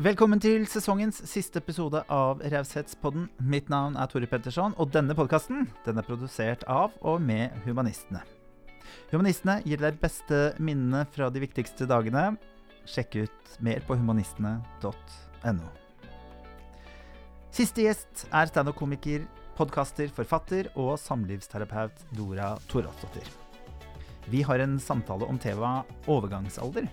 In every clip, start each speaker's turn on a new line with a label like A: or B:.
A: Velkommen til sesongens siste episode av Raushetspodden. Mitt navn er Tore Petterson, og denne podkasten er produsert av og med Humanistene. Humanistene gir deg beste minnene fra de viktigste dagene. Sjekk ut mer på humanistene.no. Siste gjest er standup-komiker, podkaster, forfatter og samlivsterapeut Dora Toralfsdottir. Vi har en samtale om temaet overgangsalder.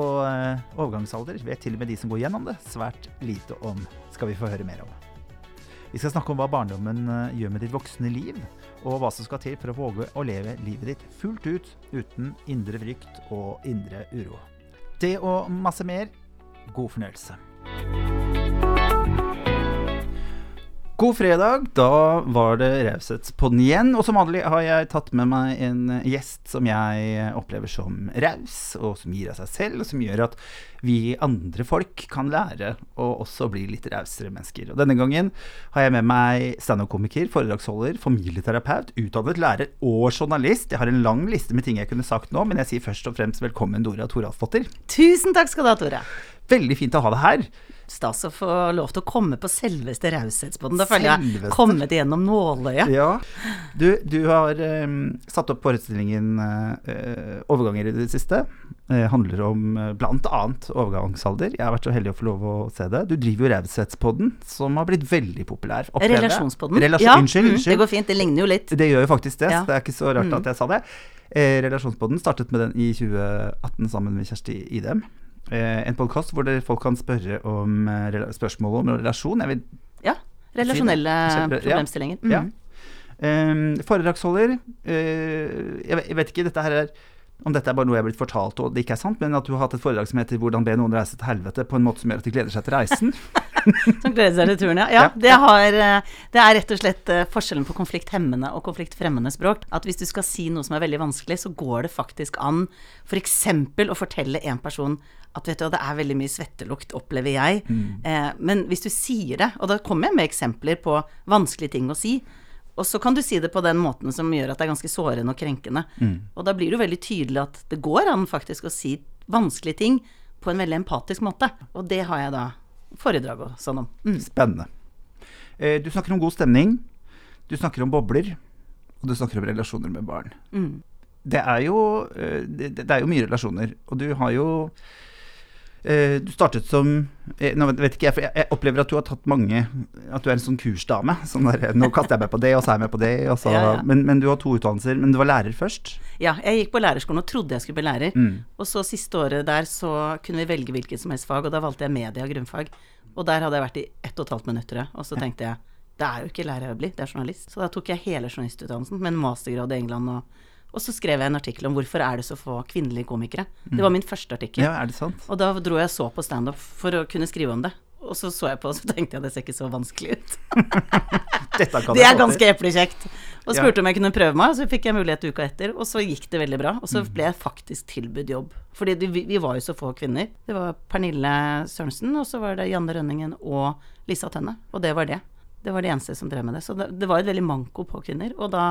A: Og eh, overgangsalder vet til og med de som går gjennom det, svært lite om. Skal vi få høre mer om. Vi skal snakke om hva barndommen eh, gjør med ditt voksne liv, og hva som skal til for å våge å leve livet ditt fullt ut uten indre frykt og indre uro. Det og masse mer. God fornøyelse. God fredag. Da var det Raushetspodden igjen. Og som vanlig har jeg tatt med meg en gjest som jeg opplever som raus, og som gir av seg selv, og som gjør at vi andre folk kan lære å også bli litt rausere mennesker. Og denne gangen har jeg med meg standup-komiker, foredragsholder, familieterapeut, utdannet lærer og journalist. Jeg har en lang liste med ting jeg kunne sagt nå, men jeg sier først og fremst velkommen, Dora Toralfsdottir.
B: Tusen takk skal du ha, Tora.
A: Veldig fint å ha deg her
B: stas å få lov til å komme på selveste Raushetsbåten. Da føler jeg kommet igjennom nåløyet.
A: Ja. Du, du har um, satt opp forestillingen uh, 'Overganger' i det siste. Det handler om uh, bl.a. overgangsalder. Jeg har vært så heldig å få lov å se det. Du driver jo Raushetspodden, som har blitt veldig populær.
B: Oppleve. Relasjonspodden.
A: Relasjon, ja, unnskyld,
B: mm, unnskyld. Det går fint. Det ligner jo litt.
A: Det gjør jo faktisk det. Ja. Det er ikke så rart mm. at jeg sa det. Eh, Relasjonspodden startet med den i 2018 sammen med Kjersti Idem. Eh, en podkast hvor folk kan spørre om eh, spørsmål om relasjon.
B: Ja. Relasjonelle si problemstillinger. Mm. Ja.
A: Um, foredragsholder uh, jeg, vet ikke dette her er, om dette er bare noe jeg har blitt fortalt og det ikke er sant, men at du har hatt et foredrag som heter 'Hvordan be noen reise til helvete' på en måte som gjør at de gleder seg til reisen.
B: som gleder seg til turen, ja. ja, det, har, det, er rett og slett forskjellen på konflikthemmende og konfliktfremmende språk. At hvis du skal si noe som er veldig vanskelig, så går det faktisk an f.eks. For å fortelle en person at vet du, det er veldig mye svettelukt, opplever jeg. Mm. Eh, men hvis du sier det, og da kommer jeg med eksempler på vanskelige ting å si, og så kan du si det på den måten som gjør at det er ganske sårende og krenkende. Mm. Og da blir det jo veldig tydelig at det går an faktisk å si vanskelige ting på en veldig empatisk måte. Og det har jeg da foredrag og sånn om.
A: Mm. Spennende. Eh, du snakker om god stemning. Du snakker om bobler. Og du snakker om relasjoner med barn. Mm. Det, er jo, eh, det, det er jo mye relasjoner. Og du har jo du startet som eh, Nå vet ikke jeg, jeg opplever at du har tatt mange At du er en sånn kursdame. Sånn der, nå kaster jeg meg på det, og så er jeg med på det. Så, ja, ja. Men, men, du har to utdannelser. Men du var lærer først?
B: Ja, jeg gikk på lærerskolen og trodde jeg skulle bli lærer. Mm. Og så siste året der så kunne vi velge hvilket som helst fag, og da valgte jeg media grunnfag. Og der hadde jeg vært i ett og et halvt minutt, og så tenkte jeg det er jo ikke lærer jeg vil bli, det er journalist. Så da tok jeg hele journalistutdannelsen med en mastergrad i England og og så skrev jeg en artikkel om hvorfor er det så få kvinnelige komikere. Mm. Det var min første artikkel.
A: Ja, er det sant?
B: Og da dro jeg så på standup for å kunne skrive om det. Og så så jeg på, og så tenkte jeg det ser ikke så vanskelig ut. det er ganske eplekjekt. Og spurte ja. om jeg kunne prøve meg, og så fikk jeg mulighet uka etter. Og så gikk det veldig bra. Og så mm. ble jeg faktisk tilbudt jobb. Fordi vi, vi var jo så få kvinner. Det var Pernille Sørensen, og så var det Janne Rønningen og Lisa Tønne. Og det var det. Det var de eneste som drev med det. Så det, det var et veldig manko på kvinner. Og da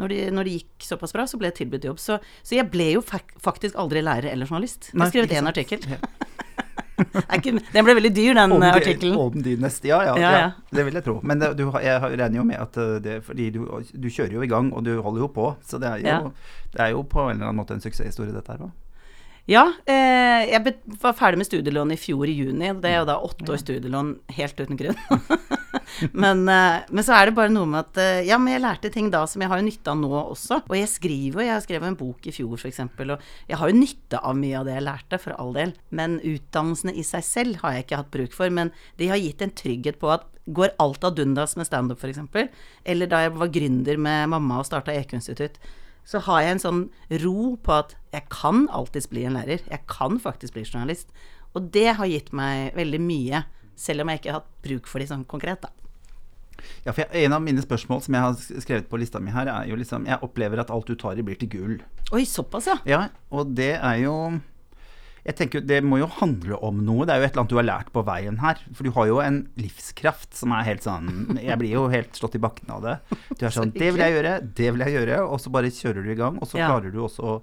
B: når det, de gikk såpass bra, så ble jeg tilbudt jobb. Så, så, jeg ble jo faktisk aldri lærer eller journalist. Jeg har skrevet én artikkel. Ja. den ble veldig dyr, den artikkelen.
A: Om de neste, ja, ja, ja, ja, Det vil jeg tro. Men det, du, jeg regner jo med at eh, det Fordi du, du, kjører jo i gang, og du holder jo på. Så det er jo, det er jo på en eller annen måte en suksesshistorie, dette her òg.
B: Ja, eh, jeg var ferdig med studielån i fjor i juni. Det er jo da åtte år studielån helt uten grunn. men, eh, men, så er det bare noe med at eh, Ja, men jeg lærte ting da som jeg har jo nytte av nå også. Og jeg skriver jo, jeg skrevet en bok i fjor f.eks., og jeg har jo nytte av mye av det jeg lærte, for all del. Men utdannelsene i seg selv har jeg ikke hatt bruk for. Men de har gitt en trygghet på at går alt ad undas med standup f.eks., eller da jeg var gründer med mamma og starta EQ-institutt, så har jeg en sånn ro på at jeg kan alltids bli en lærer. Jeg kan faktisk bli journalist. Og det har gitt meg veldig mye, selv om jeg ikke har hatt bruk for de sånn konkret, da.
A: Ja, for jeg, En av mine spørsmål som jeg har skrevet på lista mi her, er jo liksom Jeg opplever at alt du tar i, blir til gull.
B: Oi, såpass, ja.
A: Ja, og det er jo jeg tenker Det må jo handle om noe. Det er jo et eller annet du har lært på veien her. For du har jo en livskraft som er helt sånn Jeg blir jo helt slått i bakken av det. Du er sånn Det vil jeg gjøre, det vil jeg gjøre. Og så bare kjører du i gang. Og så ja. klarer du også å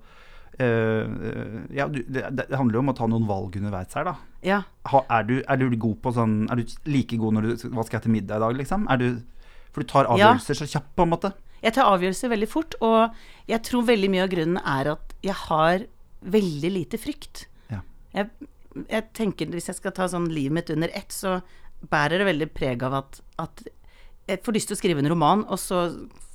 A: eh, eh, ja, du, det, det handler jo om å ta noen valg underveis her, da.
B: Ja.
A: Ha, er, du, er du god på sånn Er du like god når du Hva skal jeg til middag i dag, liksom? Er du For du tar
B: Ja.
A: avgjørelser så kjapt, på en måte.
B: Jeg tar avgjørelser veldig fort, og jeg tror veldig mye av grunnen er at jeg har veldig lite frykt. Jeg, jeg tenker, Hvis jeg skal ta sånn livet mitt under ett, så bærer det veldig preg av at, at jeg får lyst til å skrive en roman, og så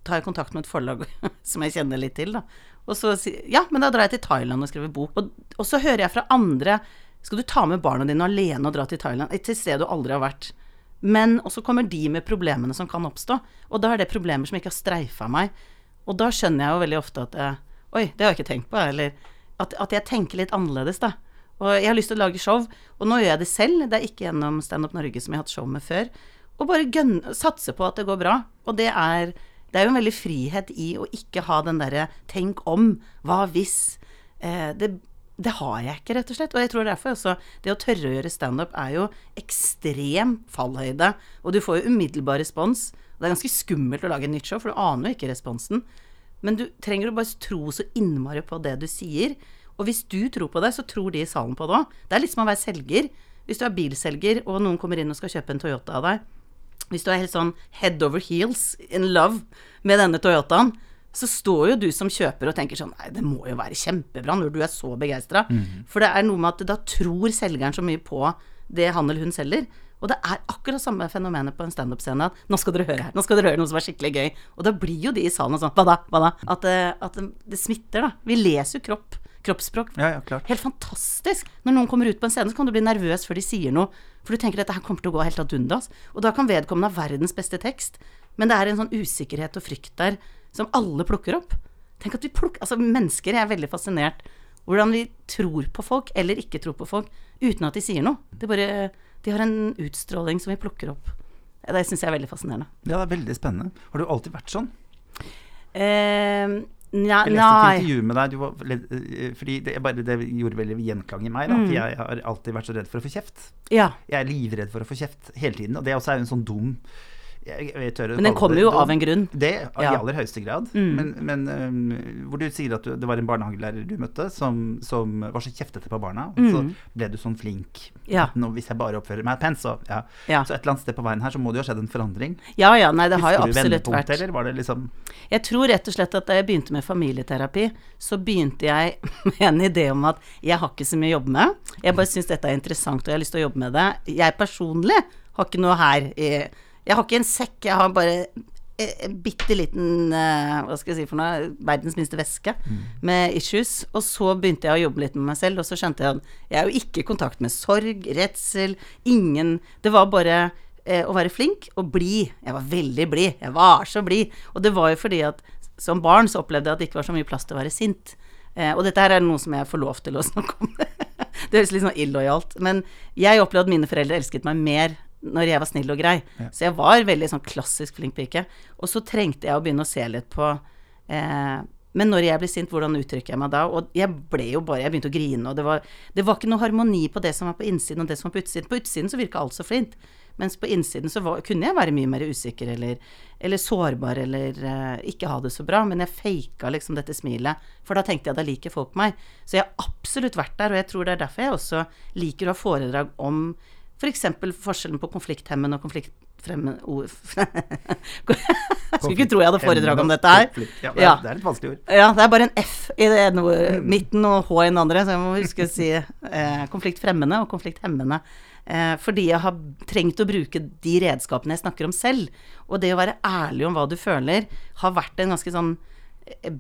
B: tar jeg kontakt med et forlag som jeg kjenner litt til, da. Og så sier Ja, men da drar jeg til Thailand og skriver bok. Og, og så hører jeg fra andre Skal du ta med barna dine alene og dra til Thailand? Et sted du aldri har vært. Men Og så kommer de med problemene som kan oppstå. Og da er det problemer som ikke har streifa meg. Og da skjønner jeg jo veldig ofte at jeg, Oi, det har jeg ikke tenkt på. Eller at, at jeg tenker litt annerledes, da. Og jeg har lyst til å lage show, og nå gjør jeg det selv. Det er ikke gjennom Stand Up Norge som jeg har hatt show med før. Og bare gønne, satse på at det går bra. Og det er, det er jo en veldig frihet i å ikke ha den derre tenk om, hva hvis. Eh, det, det har jeg ikke, rett og slett. Og jeg tror derfor også det å tørre å gjøre standup er jo ekstrem fallhøyde. Og du får jo umiddelbar respons. Det er ganske skummelt å lage et nytt show, for du aner jo ikke responsen. Men du trenger å bare tro så innmari på det du sier. Og hvis du tror på det, så tror de i salen på det òg. Det er litt som å være selger. Hvis du er bilselger, og noen kommer inn og skal kjøpe en Toyota av deg Hvis du er helt sånn head over heels in love med denne Toyotaen, så står jo du som kjøper og tenker sånn Nei, det må jo være kjempebra når du er så begeistra. For det er noe med at da tror selgeren så mye på det han eller hun selger. Og det er akkurat samme fenomenet på en standup-scene. At nå skal dere høre her, nå skal dere høre noe som er skikkelig gøy. Og da blir jo de i salen og sånn Hva da? Hva da? At, det, at det, det smitter, da. Vi leser jo kropp, kroppsspråk.
A: Ja, ja, klart.
B: Helt fantastisk. Når noen kommer ut på en scene, så kan du bli nervøs før de sier noe. For du tenker at dette her kommer til å gå helt ad undas. Og da kan vedkommende ha verdens beste tekst. Men det er en sånn usikkerhet og frykt der som alle plukker opp. Tenk at vi plukker Altså, mennesker jeg er veldig fascinert hvordan vi tror på folk, eller ikke tror på folk, uten at de sier noe. Det bare De har en utstråling som vi plukker opp. Det syns jeg er veldig fascinerende.
A: Ja, det er veldig spennende. Har du alltid vært sånn?
B: Eh, nja,
A: Jeg leste et intervju med deg, du var, eh, fordi det, bare, det gjorde veldig gjenklang i meg. Da,
B: Mm.
A: For jeg har alltid vært så redd for å få kjeft.
B: Ja.
A: Jeg er livredd for å få kjeft hele tiden, og det også er jo en sånn dum jeg, jeg
B: Men den kommer jo av en grunn.
A: Det i
B: Ja.
A: aller høyeste grad.
B: Mm.
A: Men, men um, hvor du sier at du, det var en barnehagelærer du møtte som, som var så kjeftete på barna, og så
B: Mm.
A: ble du sånn flink.
B: Ja.
A: Nå, hvis jeg bare oppfører meg pent, så ja.
B: Ja.
A: Så et eller annet sted på veien her så må det jo ha skjedd en forandring.
B: ja ja, nei, det har jo
A: Husker du
B: absolutt vært
A: eller var det liksom
B: Jeg tror rett og slett at da jeg begynte med familieterapi, så begynte jeg med en idé om at jeg har ikke så mye å jobbe med. Jeg bare syns dette er interessant, og jeg har lyst til å jobbe med det. Jeg personlig har ikke noe her i Jeg har ikke en sekk, jeg har bare en- en bitte liten eh, Hva skal jeg si for noe Verdens minste veske med issues. Og så begynte jeg å jobbe litt med meg selv, og så skjønte jeg at jeg er jo ikke i kontakt med sorg, redsel, ingen Det var bare eh, å være flink og blid. Jeg var veldig blid. Jeg var så blid. Og det var jo fordi at som barn så opplevde jeg at det ikke var så mye plass til å være sint. Eh, og dette her er noe som jeg får lov til å snakke om. det høres litt sånn illojalt. Men jeg opplevde at mine foreldre elsket meg mer når jeg var snill og grei. Så jeg var veldig sånn klassisk flink pike. Og så trengte jeg å begynne å se litt på eh, men når jeg blir sint, hvordan uttrykker jeg meg da? Og jeg ble jo bare Jeg begynte å grine, og det var, det var ikke noe harmoni på det som var på innsiden og det som var på utsiden. På utsiden så virka alt så flint, mens på innsiden så var, kunne jeg være mye mer usikker eller, eller sårbar eller eh, ikke ha det så bra. Men jeg faka liksom dette smilet, for da tenkte jeg da liker folk meg. Så jeg har absolutt vært der, og jeg tror det er derfor jeg også liker å ha foredrag om f.eks. For forskjellen på konflikthemmende og konfliktfremmende ord Skulle ikke tro jeg hadde foredrag om dette her.
A: Ja, det, Er, et vanskelig ord.
B: Ja, det er bare en F i det ene ordet, midten og H i den andre, så jeg må huske å si eh, konfliktfremmende og konflikthemmende. Eh, fordi jeg har trengt å bruke de redskapene jeg snakker om selv. Og det å være ærlig om hva du føler, har vært en ganske sånn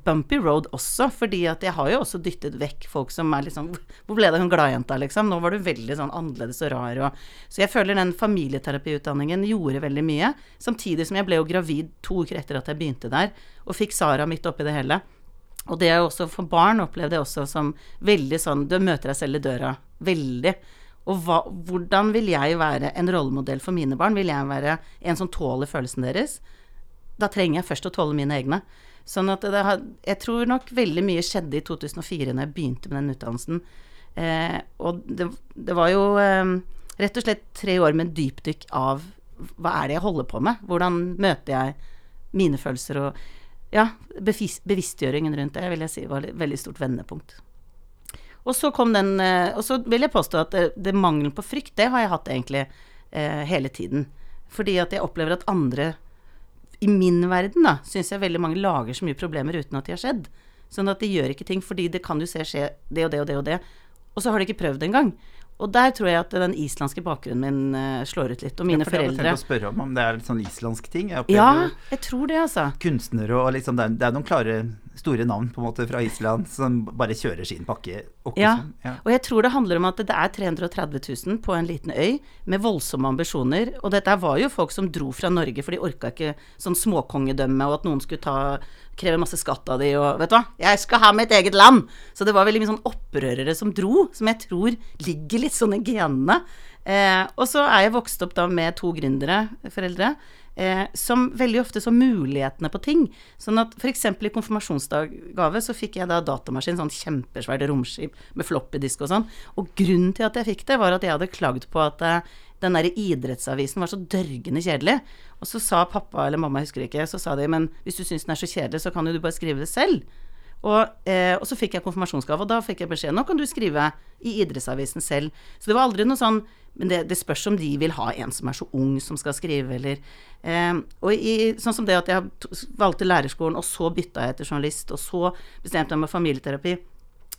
B: bumpy road også, fordi at jeg har jo også dyttet vekk folk som er liksom Hvor ble det hun gladjenta, liksom? Nå var du veldig sånn annerledes og rar og Så jeg føler den familieterapiutdanningen gjorde veldig mye. Samtidig som jeg ble jo gravid to uker etter at jeg begynte der, og fikk Sara midt oppi det hele. Og det er jo også for barn opplevde jeg også som veldig sånn Du møter deg selv i døra. Veldig. Og hva, hvordan vil jeg være en rollemodell for mine barn? Vil jeg være en som tåler følelsene deres? Da trenger jeg først å tåle mine egne. Sånn at det har, jeg tror nok veldig mye skjedde i 2004 når jeg begynte med den utdannelsen. Eh, og det, det var jo eh, rett og slett tre år med dypdykk av hva er det jeg holder på med? Hvordan møter jeg mine følelser og ja, bevis, bevisstgjøringen rundt det vil jeg si var et veldig stort vendepunkt. Og så kom den eh, Og så vil jeg påstå at det, det mangelen på frykt, det har jeg hatt egentlig eh, hele tiden. Fordi at jeg opplever at andre i min verden, da, syns jeg veldig mange lager så mye problemer uten at de har skjedd. Sånn at de gjør ikke ting, fordi det kan jo se skje det og det og det og det. Og så har de ikke prøvd engang. Og der tror jeg at den islandske bakgrunnen min uh, slår ut litt. Og mine
A: ja, for
B: foreldre
A: å spørre om, om det er litt sånn islandsk ting. Jeg
B: Ja, jeg tror det, altså.
A: kunstnere og liksom det er, det er noen klare, store navn på en måte fra Island som bare kjører sin pakke. Og
B: Ja.
A: liksom, ja.
B: Og jeg tror det handler om at det er 330 000 på en liten øy med voldsomme ambisjoner. Og dette var jo folk som dro fra Norge, for de orka ikke sånn småkongedømme, og at noen skulle ta, kreve masse skatt av de, og vet du hva, jeg skal ha mitt eget land! Så det var veldig mye sånn opprørere som dro, som jeg tror ligger litt sånn i genene. Eh, og så er jeg vokst opp da med to gründere, foreldre, eh, som veldig ofte så mulighetene på ting. Sånn at f.eks. i konfirmasjonsgave så fikk jeg da datamaskin, sånn kjempesvært romskip med floppydisk og sånn. Og grunnen til at jeg fikk det, var at jeg hadde klagd på at eh, den derre idrettsavisen var så dørgende kjedelig. Og så sa pappa eller mamma, jeg husker ikke, så sa de men hvis du syns den er så kjedelig, så kan jo du bare skrive det selv. Og, eh, og så fikk jeg konfirmasjonsgave, og da fikk jeg beskjed nå kan du skrive i idrettsavisen selv. Så det var aldri noe sånn Men det, det spørs om de vil ha en som er så ung som skal skrive, eller eh, Og i, sånn som det at jeg valgte lærerskolen, og så bytta jeg til journalist, og så bestemte jeg meg for familieterapi.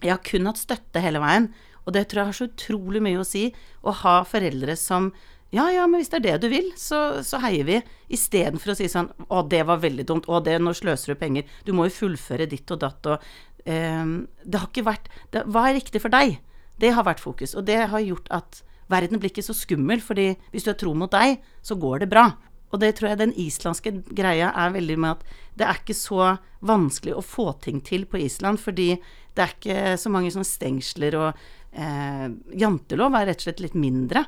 B: Jeg har kun hatt støtte hele veien, og det tror jeg har så utrolig mye å si. Å ha foreldre som ja, ja, men hvis det er det du vil, så, så heier vi. Istedenfor å si sånn Å, det var veldig dumt. Å, det, nå sløser du penger. Du må jo fullføre ditt og datt og eh, Det har ikke vært det, Hva er riktig for deg? Det har vært fokus. Og det har gjort at verden blir ikke så skummel, fordi hvis du har tro mot deg, så går det bra. Og det tror jeg den islandske greia er veldig med at det er ikke så vanskelig å få ting til på Island, fordi det er ikke så mange sånne stengsler og eh, Jantelov er rett og slett litt mindre.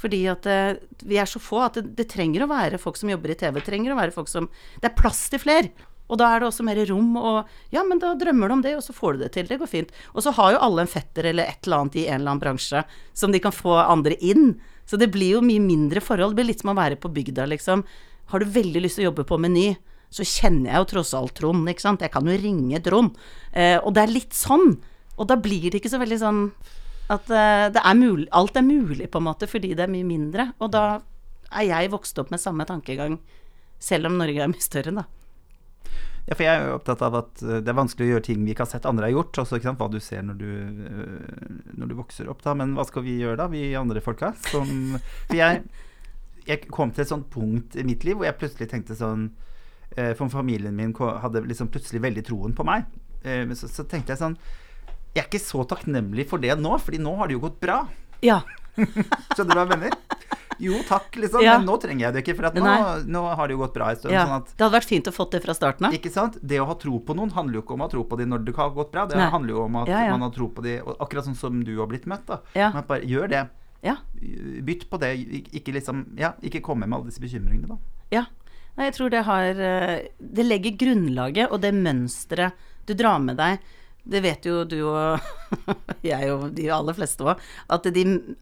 B: Fordi at eh, vi er så få at det, det trenger å være folk som jobber i TV. Det trenger å være folk som Det er plass til fler. Og da er det også mer rom, og ja, men da drømmer du om det, og så får du det til. Det går fint. Og så har jo alle en fetter eller et eller annet i en eller annen bransje som de kan få andre inn. Så det blir jo mye mindre forhold. Det blir litt som å være på bygda, liksom. Har du veldig lyst til å jobbe på Meny, så kjenner jeg jo tross alt Trond, ikke sant. Jeg kan jo ringe Trond. Eh, og det er litt sånn. Og da blir det ikke så veldig sånn at eh, er mulig, alt er mulig, på en måte, fordi det er mye mindre. Og da er jeg vokst opp med samme tankegang, selv om Norge er mye større, da.
A: Ja, for jeg er jo opptatt av at eh, det er vanskelig å gjøre ting vi ikke har sett andre har gjort. Også hva du ser når du, eh, når du vokser opp, da. Men hva skal vi gjøre, da, vi andre folka? Som, for jeg, jeg kom til et sånt punkt i mitt liv hvor jeg plutselig tenkte sånn For familien min hadde liksom plutselig veldig troen på meg. Så, så tenkte jeg sånn Jeg er ikke så takknemlig for det nå, Fordi nå har det jo gått bra.
B: Ja.
A: Skjønner du hva jeg mener? Jo, takk, liksom.
B: Ja.
A: Men nå trenger jeg det ikke, for at nå, nå har det jo gått bra en stund.
B: ja.
A: Sånn at
B: Det hadde vært fint å fått det fra starten av.
A: ikke sant? Det å ha tro på noen handler jo ikke om å ha tro på dem når det har gått bra. Det
B: Nei.
A: handler jo om at
B: Ja,
A: man har tro på dem, akkurat sånn som du har blitt møtt. da.
B: Ja.
A: Men bare gjør det.
B: Ja.
A: Bytt på det. Ikke liksom, ja, ikke komme med alle disse bekymringene, da.
B: Ja. Nei, jeg tror det har eh, Det legger grunnlaget, og det mønsteret du drar med deg Det vet jo du og jeg og de aller fleste òg, at,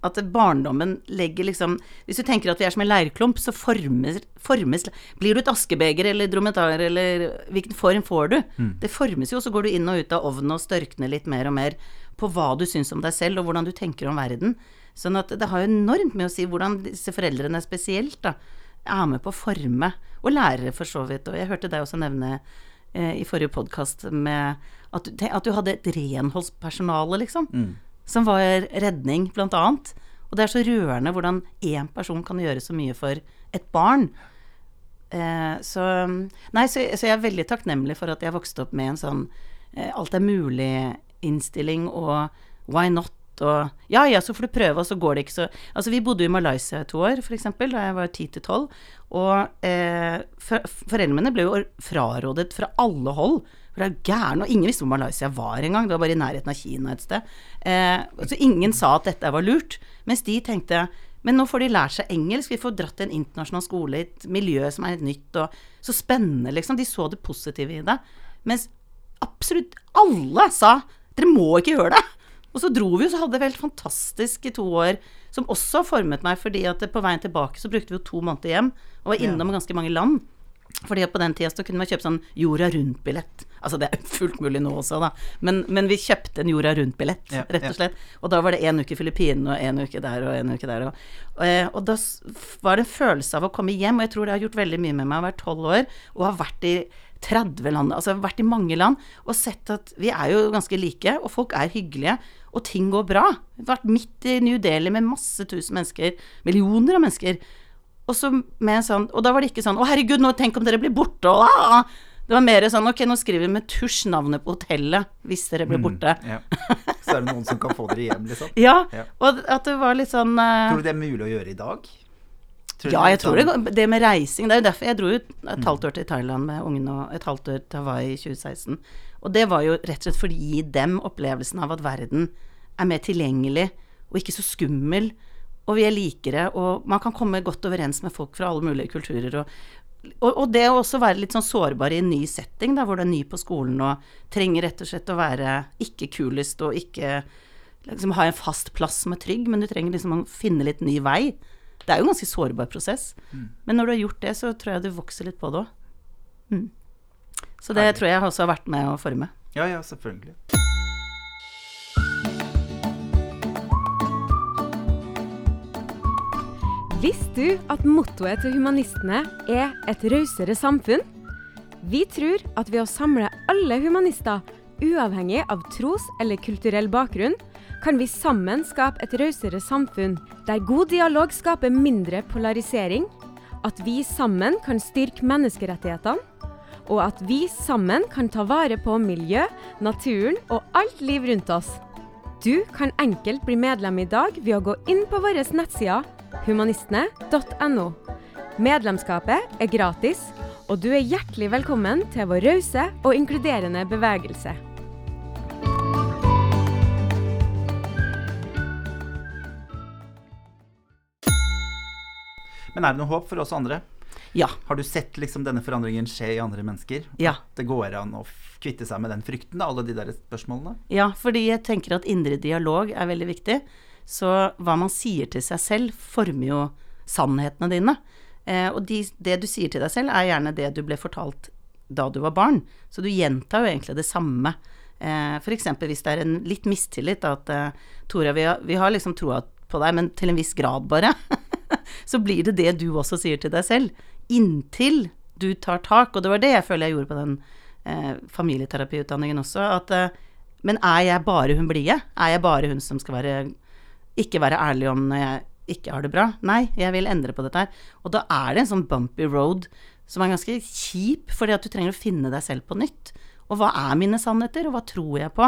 B: at barndommen legger liksom Hvis du tenker at vi er som en leirklump, så formes, formes Blir du et askebeger eller dromedar, eller hvilken form får du? Det formes jo, og så går du inn og ut av ovnen og størkner litt mer og mer på hva du syns om deg selv, og hvordan du tenker om verden. Sånn at det har jo enormt med å si hvordan disse foreldrene spesielt da, er med på å forme, og lærere for så vidt. Og jeg hørte deg også nevne i forrige podkast med at du, at du hadde et renholdspersonale, liksom. Som var redning, blant annet. Og det er så rørende hvordan én person kan gjøre så mye for et barn. Eh, så Nei, så, så jeg er veldig takknemlig for at jeg vokste opp med en sånn eh, alt er mulig-innstilling og why not? Og ja, ja, så får du prøve, og så går det ikke så Altså, vi bodde jo i Malaysia to år, for eksempel, da jeg var ti til tolv. Og eh, for, foreldrene mine ble jo frarådet fra alle hold. For det er gæren, og ingen visste hvor Malaysia var engang. Det var bare i nærheten av Kina et sted. Eh, så ingen sa at dette var lurt. Mens de tenkte men nå får de lært seg engelsk, vi får dratt til en internasjonal skole i et miljø som er helt nytt, og så spennende, liksom. De så det positive i det. Mens absolutt alle sa dere må ikke gjøre det. Og så dro vi, og så hadde det helt fantastisk i to år, som også formet meg, fordi at på veien tilbake så brukte vi jo to måneder hjem, og var innom ganske mange land. Fordi at på den tida så kunne man kjøpe sånn jorda rundt-billett. Altså det er fullt mulig nå også, da. Men, men vi kjøpte en jorda rundt-billett,
A: Ja,
B: rett og slett. Og da var det én uke i Filippinene og én uke der og én uke der. Og, og, eh, og da var det en følelse av å komme hjem, og jeg tror det har gjort veldig mye med meg. å være tolv år og har vært i 30 land, altså jeg har vært i mange land, og sett at vi er jo ganske like, og folk er hyggelige, og ting går bra. Vi har vært midt i New Delhi med masse tusen mennesker, millioner av mennesker. Og så med sånn Og da var det ikke sånn 'Å, herregud, nå tenk om dere blir borte', og ah! Det var mer sånn 'Ok, nå skriver vi med tusj navnet på hotellet hvis dere blir borte'.
A: Ja. Så er det noen som kan få dere hjem, liksom.
B: Ja,
A: Ja.
B: og at det var litt sånn uh...
A: Tror du det er mulig å gjøre i dag? Tror
B: Ja, jeg tror det, det med reising Det er jo derfor jeg dro ut et halvt år til Thailand med ungene og et halvt år til Hawaii i 2016. Og det var jo rett og slett for å gi dem opplevelsen av at verden er mer tilgjengelig og ikke så skummel. Og vi er likere, og man kan komme godt overens med folk fra alle mulige kulturer. Og, og, og det å også være litt sånn sårbar i en ny setting, da, hvor du er ny på skolen og trenger rett og slett å være ikke kulest og ikke liksom ha en fast plass som er trygg, men du trenger liksom å finne litt ny vei. Det er jo en ganske sårbar prosess. Men når du har gjort det, så tror jeg du vokser litt på det òg. Mm. Så det
A: Herlig.
B: tror jeg også har vært med å forme.
A: Ja, ja, selvfølgelig.
C: Visste du at mottoet til humanistene er et rausere samfunn? Vi tror at ved å samle alle humanister, uavhengig av tros- eller kulturell bakgrunn, kan vi sammen skape et rausere samfunn der god dialog skaper mindre polarisering, at vi sammen kan styrke menneskerettighetene, og at vi sammen kan ta vare på miljø, naturen og alt liv rundt oss. Du kan enkelt bli medlem i dag ved å gå inn på våre nettsider humanistene.no. Medlemskapet er gratis, og du er hjertelig velkommen til vår rause og inkluderende bevegelse.
A: Men er det noe håp for oss andre?
B: Ja.
A: Har du sett liksom denne forandringen skje i andre mennesker?
B: Ja.
A: Det går an å kvitte seg med den frykten, alle de der spørsmålene?
B: Ja, fordi jeg tenker at indre dialog er veldig viktig. Så hva man sier til seg selv, former jo sannhetene dine. Eh, og de, det du sier til deg selv, er gjerne det du ble fortalt da du var barn. Så du gjentar jo egentlig det samme. Eh, F.eks. hvis det er en litt mistillit, at eh, Tora, vi har, vi har liksom troa på deg, men til en viss grad bare. så blir det det du også sier til deg selv. Inntil du tar tak. Og det var det jeg føler jeg gjorde på den eh, familieterapiutdanningen også. At eh, Men er jeg bare hun blide? Er jeg bare hun som skal være ikke være ærlig om når jeg ikke har det bra? Nei, jeg vil endre på dette her. Og da er det en sånn bumpy road som er ganske kjip, fordi at du trenger å finne deg selv på nytt. Og hva er mine sannheter, og hva tror jeg på?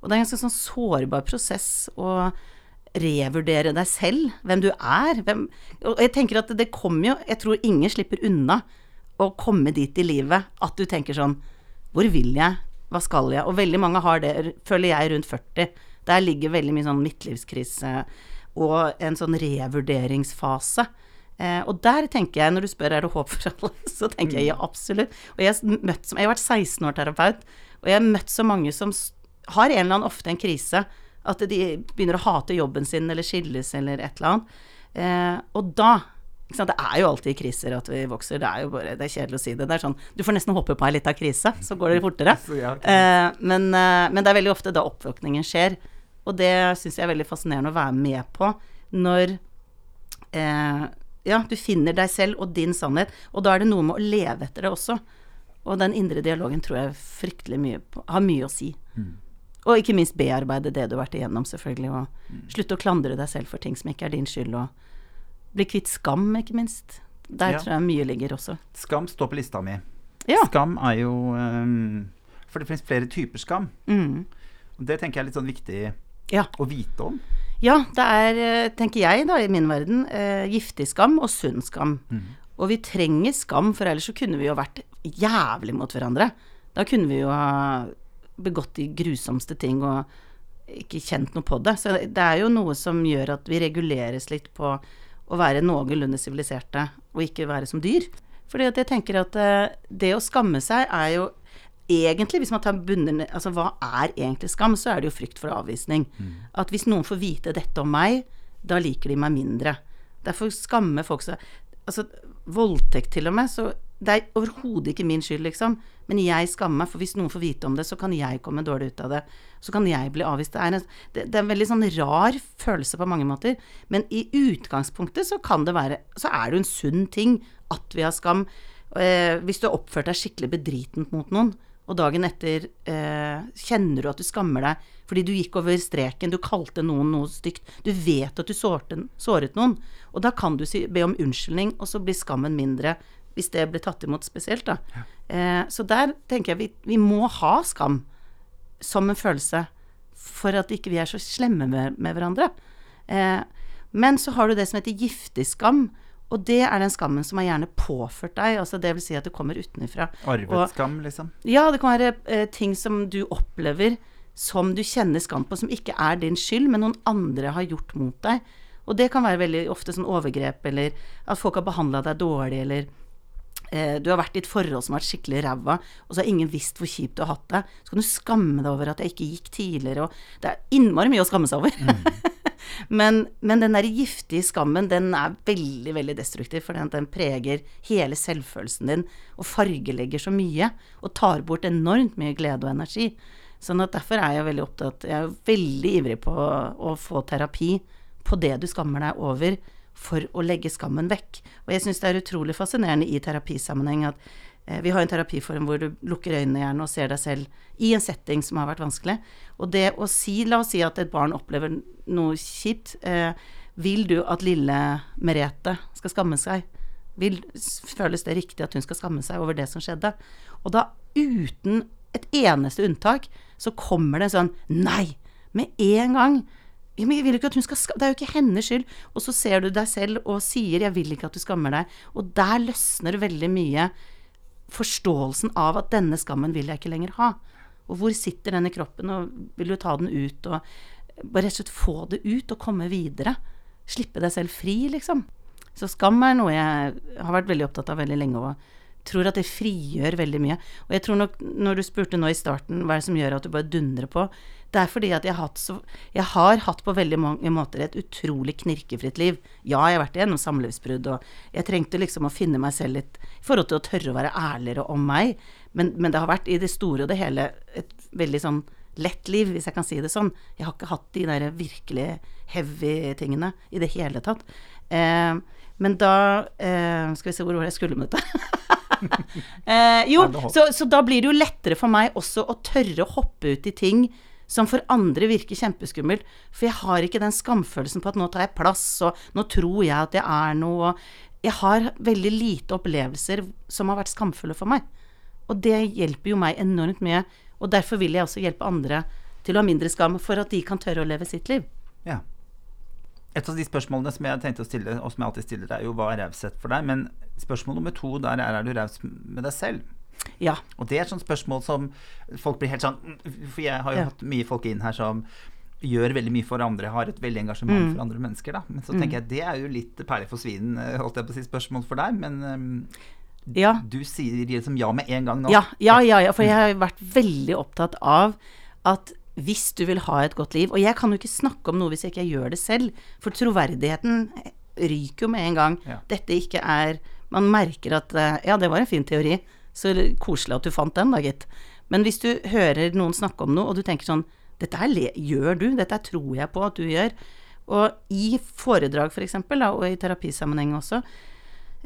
B: Og det er en ganske sånn sårbar prosess å revurdere deg selv, hvem du er. Hvem, og jeg tenker at det kommer jo Jeg tror ingen slipper unna å komme dit i livet at du tenker sånn Hvor vil jeg? Hva skal jeg? Og veldig mange har det, føler jeg, rundt 40. Der ligger veldig mye sånn midtlivskrise og en sånn revurderingsfase. Eh, og der tenker jeg, når du spør er det håp for alle, så tenker jeg ja, absolutt. Og jeg, har møtt, jeg har vært 16 år terapeut, og jeg har møtt så mange som har en eller annen ofte en krise. At de begynner å hate jobben sin, eller skilles, eller et eller annet. Eh, og da? Det er jo alltid kriser at vi vokser. Det er jo bare, det er kjedelig å si det. Det er sånn, Du får nesten håpe på ei lita krise, så går det fortere. Eh, men, eh, men det er veldig ofte da oppvåkningen skjer. Og det syns jeg er veldig fascinerende å være med på når eh, ja, du finner deg selv og din sannhet, og da er det noe med å leve etter det også. Og den indre dialogen tror jeg fryktelig mye på, har mye å si. Og ikke minst bearbeide det du har vært igjennom, selvfølgelig, og slutte å klandre deg selv for ting som ikke er din skyld, og bli kvitt skam, ikke minst. Der
A: Ja.
B: tror jeg mye ligger også.
A: Skam står på lista mi.
B: Ja.
A: Skam er jo um, For det finnes flere typer skam.
B: Mm.
A: Og det tenker jeg er litt sånn viktig
B: Ja.
A: å vite om.
B: Ja, det er, eh, tenker jeg da, i min verden, uh, giftig skam og sunn skam. Og vi trenger skam, for ellers så kunne vi jo vært jævlig mot hverandre. Da kunne vi jo ha begått de grusomste ting og ikke kjent noe på det. Så det er jo noe som gjør at vi reguleres litt på å være noenlunde siviliserte, og ikke være som dyr. Fordi at jeg tenker at eh, det å skamme seg er jo egentlig, hvis man tar bunner Altså hva er egentlig skam, så er det jo frykt for avvisning. At hvis noen får vite dette om meg, da liker de meg mindre. Derfor skammer folk seg Altså, voldtekt til og med, så det er overhodet ikke min skyld, liksom. Men jeg skammer meg, for hvis noen får vite om det, så kan jeg komme dårlig ut av det. Så kan jeg bli avvist. Det er en, det, det er en veldig sånn rar følelse på mange måter. Men i utgangspunktet så kan det være Så er det jo en sunn ting at vi har skam. Eh, hvis du har oppført deg skikkelig bedritent mot noen, og dagen etter eh, kjenner du at du skammer deg fordi du gikk over streken, du kalte noen noe stygt, du vet at du sårte, såret noen, og da kan du si, be om unnskyldning, og så blir skammen mindre hvis det blir tatt imot spesielt, da. Ja. Eh, så der tenker jeg vi, vi, må ha skam som en følelse for at ikke vi er så slemme med, med hverandre. Eh, men så har du det som heter giftig skam, og det er den skammen som er gjerne påført deg, altså det vil si at det kommer utenfra.
A: Arvet skam, liksom?
B: Ja, det kan være eh, ting som du opplever som du kjenner skam på, som ikke er din skyld, men noen andre har gjort mot deg. Og det kan være veldig ofte sånn overgrep, eller at folk har behandla deg dårlig, eller du har vært i et forhold som har vært skikkelig ræva, og så har ingen visst hvor kjipt du har hatt det. Så kan du skamme deg over at jeg ikke gikk tidligere, og det er innmari mye å skamme seg over. Mm. Men, men, den der giftige skammen, den er veldig, veldig destruktiv, for den, den preger hele selvfølelsen din og fargelegger så mye, og tar bort enormt mye glede og energi. Sånn at derfor er jeg veldig opptatt Jeg er veldig ivrig på å få terapi på det du skammer deg over, for å legge skammen vekk. Og jeg syns det er utrolig fascinerende i terapisammenheng at Eh, vi har en terapiform hvor du lukker øynene gjerne og ser deg selv i en setting som har vært vanskelig. Og det å si, la oss si at et barn opplever noe kjipt, eh, vil du at lille Merete skal skamme seg? Vil, føles det riktig at hun skal skamme seg over det som skjedde? Og da, uten et eneste unntak, så kommer det sånn Nei! Med en gang. Jeg vil ikke at hun skal Det er jo ikke hennes skyld. Og så ser du deg selv og sier 'jeg vil ikke at du skammer deg'. Og der løsner veldig mye forståelsen av at denne skammen vil jeg ikke lenger ha. Og hvor sitter den i kroppen, og vil du ta den ut, og bare rett og slett få det ut og komme videre? Slippe deg selv fri, liksom. Så skam er noe jeg har vært veldig opptatt av veldig lenge, og tror at det frigjør veldig mye. Og jeg tror nok, når du spurte nå i starten hva er det som gjør at du bare dundrer på, det er fordi at jeg har, hatt så, jeg har hatt på veldig mange måter et utrolig knirkefritt liv. Ja, jeg har vært igjennom samlivsbrudd, og jeg trengte liksom å finne meg selv litt i forhold til å tørre å være ærligere om meg. Men, men det har vært i det store og det hele et veldig sånn lett liv, hvis jeg kan si det sånn. Jeg har ikke hatt de der virkelig heavy tingene i det hele tatt. Eh, men da eh, Skal vi se hvor var jeg skulle med dette. eh, jo, så, så da blir det jo lettere for meg også å tørre å hoppe ut i ting som for andre virker kjempeskummelt. For jeg har ikke den skamfølelsen på at nå tar jeg plass, og nå tror jeg at jeg er noe. Jeg har veldig lite opplevelser som har vært skamfulle for meg. Og det hjelper jo meg enormt mye. Og derfor vil jeg også hjelpe andre til å ha mindre skam, for at de kan tørre å leve sitt liv.
A: Ja. Et av de spørsmålene som jeg tenkte å stille, og som jeg alltid stiller, er jo hva er raushet for deg? Men spørsmål nummer to der er er du raus med deg selv?
B: Ja.
A: Og det er et sånt spørsmål som folk blir helt sånn For jeg har jo ja. hatt mye folk inn her som gjør veldig mye for andre, har et veldig engasjement mm. for andre mennesker. Da. Men så tenker mm. jeg det er jo litt perle for svinen, eh, holdt jeg på å si, spørsmål for deg. Men um, ja. du sier liksom ja med en gang nå.
B: Ja, ja, ja, ja, for jeg har vært veldig opptatt av at hvis du vil ha et godt liv Og jeg kan jo ikke snakke om noe hvis jeg ikke gjør det selv, for troverdigheten ryker jo med en gang. Dette ikke er Man merker at eh, Ja, det var en fin teori. Så koselig at du fant den, da, gitt. Men hvis du hører noen snakke om noe, og du tenker sånn Dette her gjør du, dette her tror jeg på at du gjør. Og i foredrag, for eksempel, og i terapisammenheng også,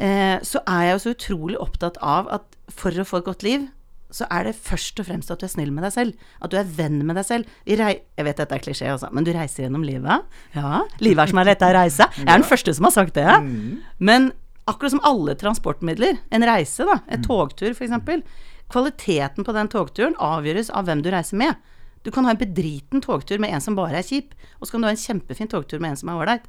B: eh, så er jeg jo så utrolig opptatt av at for å få et godt liv, så er det først og fremst at du er snill med deg selv. At du er venn med deg selv. jeg vet dette er klisjé, også, men du reiser gjennom livet. Ja, livet er som er lett å reise. Jeg er den første som har sagt det. Mm. Men akkurat som alle transportmidler, en reise, da, en mm. togtur f.eks., kvaliteten på den togturen avgjøres av hvem du reiser med. Du kan ha en bedriten togtur med en som bare er kjip, og så kan du ha en kjempefin togtur med en som er ålreit.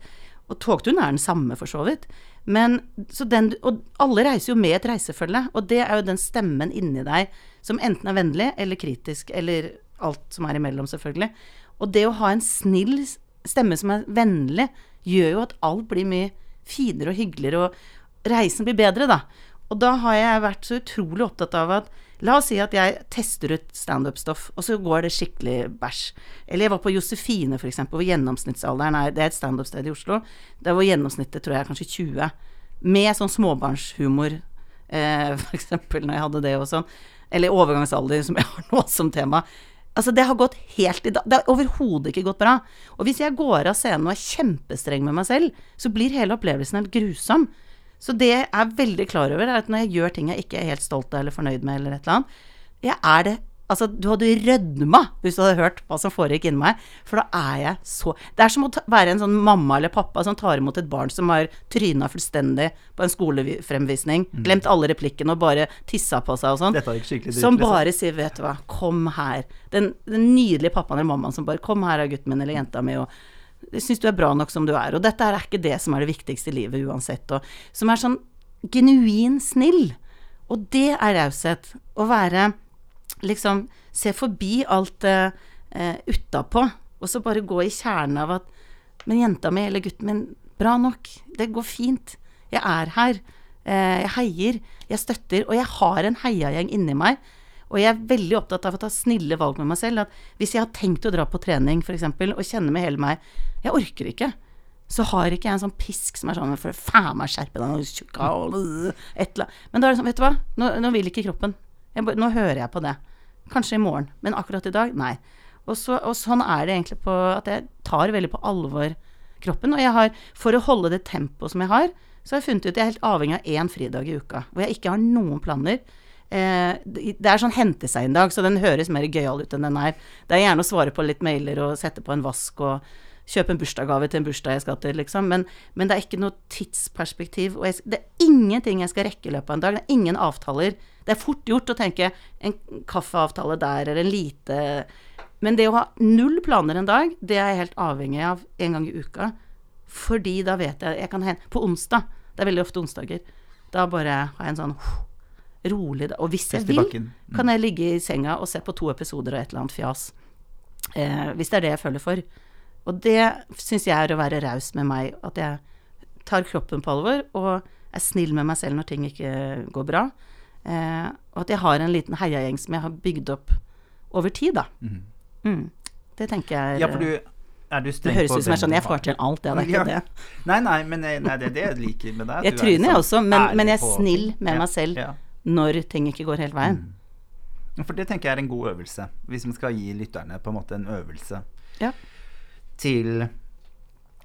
B: Og togturen er den samme, for så vidt. Men, så den, og alle reiser jo med et reisefølge, og det er jo den stemmen inni deg som enten er vennlig eller kritisk, eller alt som er imellom, selvfølgelig. Og det å ha en snill stemme som er vennlig, gjør jo at alt blir mye finere og hyggeligere, og reisen blir bedre, da. Og da har jeg vært så utrolig opptatt av at La oss si at jeg tester ut standup-stoff, og så går det skikkelig bæsj. Eller jeg var på Josefine, f.eks., hvor gjennomsnittsalderen er Det er et standup-sted i Oslo. Der hvor gjennomsnittet tror jeg er kanskje 20. Med sånn småbarnshumor eh, f.eks. når jeg hadde det og sånn, eller overgangsalder, som jeg har nå som tema. Altså, det har gått helt i dag. Det har overhodet ikke gått bra. Og hvis jeg går av scenen og er kjempestreng med meg selv, så blir hele opplevelsen helt grusom. Så det jeg er veldig klar over, er at når jeg gjør ting jeg ikke er helt stolt av eller fornøyd med, eller et eller annet, jeg er det Altså, du hadde rødma hvis du hadde hørt hva som foregikk inni meg, for da er jeg så Det er som å ta, være en sånn mamma eller pappa som tar imot et barn som har tryna fullstendig på en skolefremvisning, glemt alle replikkene og bare tissa på seg og sånn. Som
A: liksom.
B: bare sier, vet du hva, kom her. Den, den nydelige pappaen eller mammaen som bare Kom her, gutten min eller jenta mi, og syns du er bra nok som du er. Og dette er ikke det som er det viktigste i livet uansett. Og, som er sånn genuin snill. Og det er raushet. Å være liksom Se forbi alt det eh, utapå, og så bare gå i kjernen av at Men jenta mi eller gutten min, bra nok. Det går fint. Jeg er her. Eh, jeg heier. Jeg støtter. Og jeg har en heiagjeng inni meg. Og jeg er veldig opptatt av å ta snille valg med meg selv. At hvis jeg har tenkt å dra på trening, f.eks., og kjenne med hele meg Jeg orker ikke. Så har ikke jeg en sånn pisk som er sånn For faen meg skjerpe deg, et eller annet. Men da er det sånn, vet du hva, nå, nå vil ikke kroppen. Jeg, nå hører jeg på det. Kanskje i morgen, men akkurat i dag, nei. Og, så, og sånn er det egentlig på at jeg tar veldig på alvor kroppen. Og jeg har, for å holde det tempoet som jeg har, så har jeg funnet ut at jeg er helt avhengig av én fridag i uka. Hvor jeg ikke har noen planer. Eh, det er sånn hente seg en dag, så den høres mer gøyal ut enn den er. Det er gjerne å svare på litt mailer og sette på en vask og kjøpe en bursdagsgave til en bursdag jeg skal til, liksom. Men, men det er ikke noe tidsperspektiv. Og jeg, det er ingenting jeg skal rekke i løpet av en dag. Det er ingen avtaler. Det er fort gjort å tenke en kaffeavtale der, eller en lite Men det å ha null planer en dag, det er jeg helt avhengig av en gang i uka. Fordi da vet jeg Jeg kan hente På onsdag, det er veldig ofte onsdager, da bare har jeg en sånn rolig dag. Og hvis jeg vil.
A: Mm.
B: kan jeg ligge i senga og se på to episoder og et eller annet fjas. Eh, hvis det er det jeg føler for. Og det syns jeg er å være raus med meg. At jeg tar kroppen på alvor og er snill med meg selv når ting ikke går bra. Eh, og at jeg har en liten heiagjeng som jeg har bygd opp over tid, da. Mm. Det tenker jeg
A: Ja, for du er du
B: Det høres ut som jeg sånn Jeg får til alt, det. Det er
A: Ja.
B: ikke det.
A: Nei, nei, men nei, det er det jeg liker med deg.
B: Jeg
A: er
B: tryner, jeg
A: liksom
B: også, men, men jeg er snill med
A: Ja,
B: meg selv
A: Ja.
B: når ting ikke går hele veien.
A: Mm. For det tenker jeg er en god øvelse, hvis man skal gi lytterne på en måte en øvelse
B: Ja.
A: Til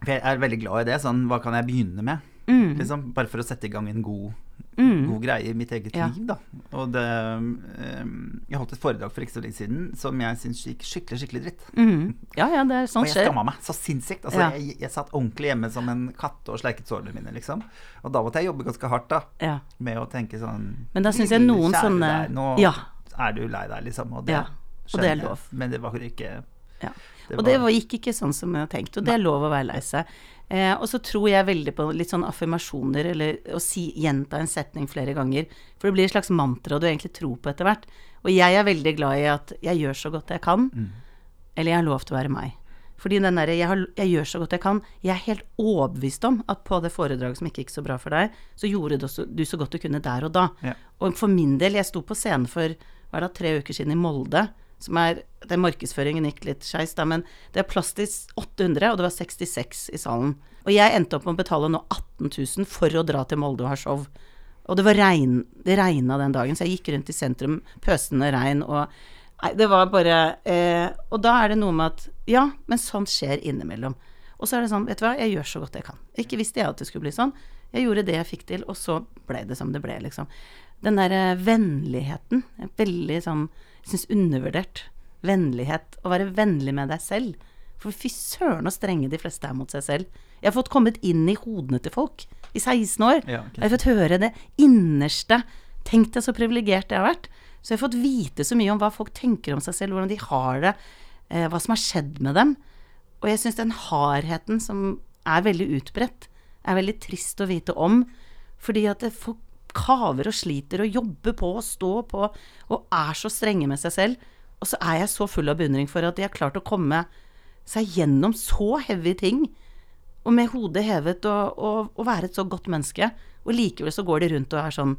A: For jeg er veldig glad i det. Sånn, hva kan jeg begynne med?
B: Mm.
A: Liksom, bare for å sette i gang en god,
B: Mm.
A: god greie i mitt eget
B: Ja.
A: liv, da. Og det um, Jeg holdt et foredrag for ikke så lenge siden som jeg syns gikk skikkelig, skikkelig dritt.
B: Mm. Ja, ja, det er sånn
A: Og
B: sånn
A: jeg
B: skjer.
A: skamma meg så sinnssykt. Altså,
B: Ja.
A: jeg, jeg satt ordentlig hjemme som en katt og sleiket sårene mine, liksom. Og da måtte jeg jobbe ganske hardt, da.
B: Ja.
A: Med å tenke sånn
B: Men da syns jeg noen sånne
A: deg, Nå
B: Ja.
A: er du lei deg, liksom. Og det,
B: Ja, og det er lov.
A: Men det var ikke
B: Ja.
A: Det
B: og det var, gikk ikke sånn som jeg hadde tenkt, og det er lov å være lei seg. Eh, og så tror jeg veldig på litt sånn affirmasjoner, eller å si, gjenta en setning flere ganger. For det blir et slags mantra du egentlig tror på etter hvert. Og jeg er veldig glad i at jeg gjør så godt jeg kan,
A: Mm.
B: eller jeg har lov til å være meg. Fordi den derre jeg, jeg gjør så godt jeg kan, jeg er helt overbevist om at på det foredraget som ikke gikk så bra for deg, så gjorde du så, du så godt du kunne der og da.
A: Ja.
B: Og for min del, jeg sto på scenen for var det tre uker siden i Molde, som er den Markedsføringen gikk litt skeis, da, men det er plass til 800, og det var 66 i salen. Og jeg endte opp med å betale nå 18 000 for å dra til Molde og ha show. Og det var regn, det regna den dagen, så jeg gikk rundt i sentrum, pøsende regn, og Nei, det var bare eh, Og da er det noe med at Ja, men sånt skjer innimellom. Og så er det sånn, vet du hva, jeg gjør så godt jeg kan. Ikke visste jeg at det skulle bli sånn. Jeg gjorde det jeg fikk til, og så ble det som det ble, liksom. Den derre vennligheten, er veldig sånn, syns undervurdert. Vennlighet. Å være vennlig med deg selv. For fy søren så strenge de fleste er mot seg selv. Jeg har fått kommet inn i hodene til folk i 16 år.
A: Ja, okay.
B: Jeg har fått høre det innerste. Tenk deg så privilegert jeg har vært. Så jeg har fått vite så mye om hva folk tenker om seg selv, hvordan de har det, eh, hva som har skjedd med dem. Og jeg syns den hardheten som er veldig utbredt, er veldig trist å vite om. Fordi at folk kaver og sliter og jobber på og står på og er så strenge med seg selv. Og så er jeg så full av beundring for at de har klart å komme seg gjennom så heavy ting. Og med hodet hevet og, og, og være et så godt menneske. Og likevel så går de rundt og er sånn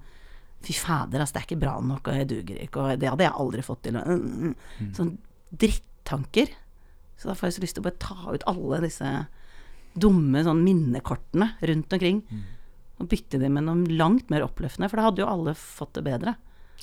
B: Fy fader, altså, det er ikke bra nok, og jeg duger ikke, og det hadde jeg aldri fått til. og, mm, mm. Sånn drittanker. Så da får jeg så lyst til å bare ta ut alle disse dumme sånn minnekortene rundt omkring. Og bytte det med noe langt mer oppløftende, for da hadde jo alle fått det bedre.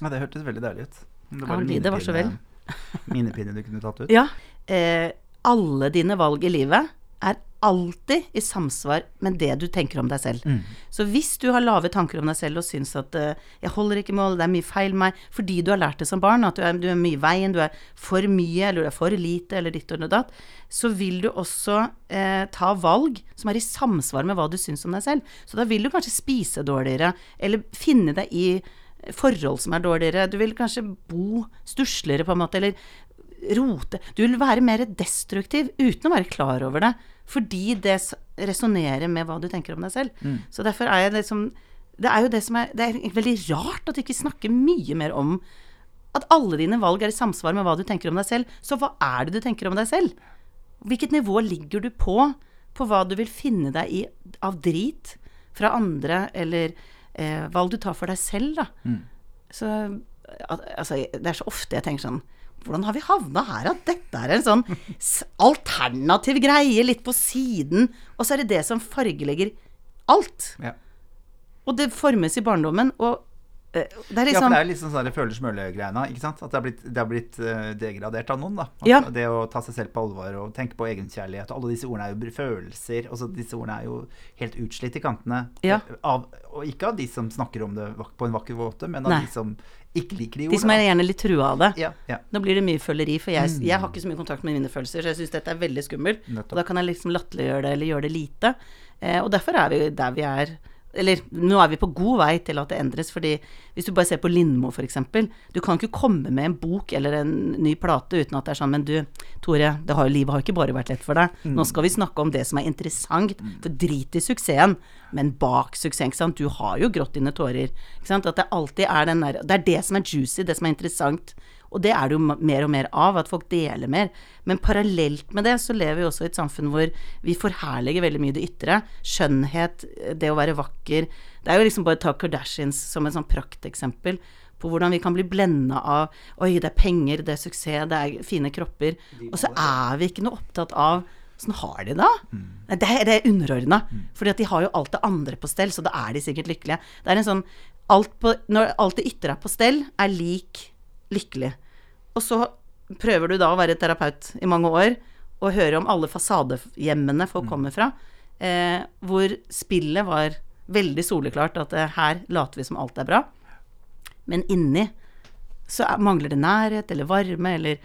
A: Ja, det hørtes veldig deilig ut. Det
B: Ja, det var så vel.
A: minepinne du kunne tatt ut.
B: Ja. Eh, alle dine valg i livet er alltid i samsvar med det du tenker om deg selv.
A: Mm.
B: Så hvis du har lave tanker om deg selv og syns at uh, 'jeg holder ikke mål, det er mye feil med meg', fordi du har lært det som barn, at du er, du er mye i veien, du er for mye, eller du er for lite, eller ditt og datt, så vil du også uh, ta valg som er i samsvar med hva du syns om deg selv. Så da vil du kanskje spise dårligere, eller finne deg i forhold som er dårligere. Du vil kanskje bo stussligere, på en måte, eller rote Du vil være mer destruktiv uten å være klar over det, fordi det resonnerer med hva du tenker om deg selv.
A: Mm.
B: Så derfor er jeg liksom Det er jo det som er Det er veldig rart at du ikke snakker mye mer om at alle dine valg er i samsvar med hva du tenker om deg selv. Så hva er det du tenker om deg selv? Hvilket nivå ligger du på? På hva du vil finne deg i av drit fra andre, eller eh, valg du tar for deg selv, da.
A: Mm.
B: Så altså, det er så ofte jeg tenker sånn Hvordan har vi havna her? At dette er en sånn alternativ greie litt på siden, og så er det det som fargelegger alt.
A: Ja.
B: Og det formes i barndommen, og det er
A: Ja, for
B: liksom
A: det er liksom sånn føler-smøle-greiene. At det har blitt, det har blitt eh, degradert av noen, da.
B: Ja.
A: Det å ta seg selv på alvor og tenke på egenkjærlighet, alle disse ordene er jo følelser, og disse ordene er jo helt utslitt i kantene.
B: Ja.
A: Av, og ikke av de som snakker om det på en vakker måte, men av
B: Nei.
A: de som ikke liker de
B: De som er gjerne litt trua av det.
A: Ja, ja.
B: Nå blir det mye føleri, for jeg,
A: Mm.
B: jeg har ikke så mye kontakt med mine følelser, så jeg syns dette er veldig skummelt. Og da kan jeg liksom latterliggjøre det, eller gjøre det lite. Eh, og derfor er vi der vi er. Eller nå er vi på god vei til at det endres, fordi hvis du bare ser på Lindmo f.eks. Du kan ikke komme med en bok eller en ny plate uten at det er sånn Men du, Tore, det har, livet har ikke bare vært lett for deg. Nå skal vi snakke om det som er interessant. For drit i suksessen, men bak suksessen. Du har jo grått dine tårer. Ikke sant. At det alltid er den der Det er det som er juicy, det som er interessant. Og det er det jo mer og mer av, at folk deler mer. Men parallelt med det så lever vi også i et samfunn hvor vi forherliger veldig mye det ytre. Skjønnhet, det å være vakker. Det er jo liksom bare å ta Kardashians som et sånn prakteksempel på hvordan vi kan bli blenda av Oi, det er penger, det er suksess, det er fine kropper. Og så er vi ikke noe opptatt av Åssen har de det? da? Nei, Det er, det er underordna. Fordi at de har jo alt det andre på stell, så da er de sikkert lykkelige. Det er en sånn alt på, Når alt det ytre er på stell, er lik lykkelig. Og så prøver du da å være terapeut i mange år og høre om alle fasadehjemmene folk kommer fra, eh, hvor spillet var veldig soleklart at eh, her later vi som alt er bra, men inni så er, mangler det nærhet eller varme eller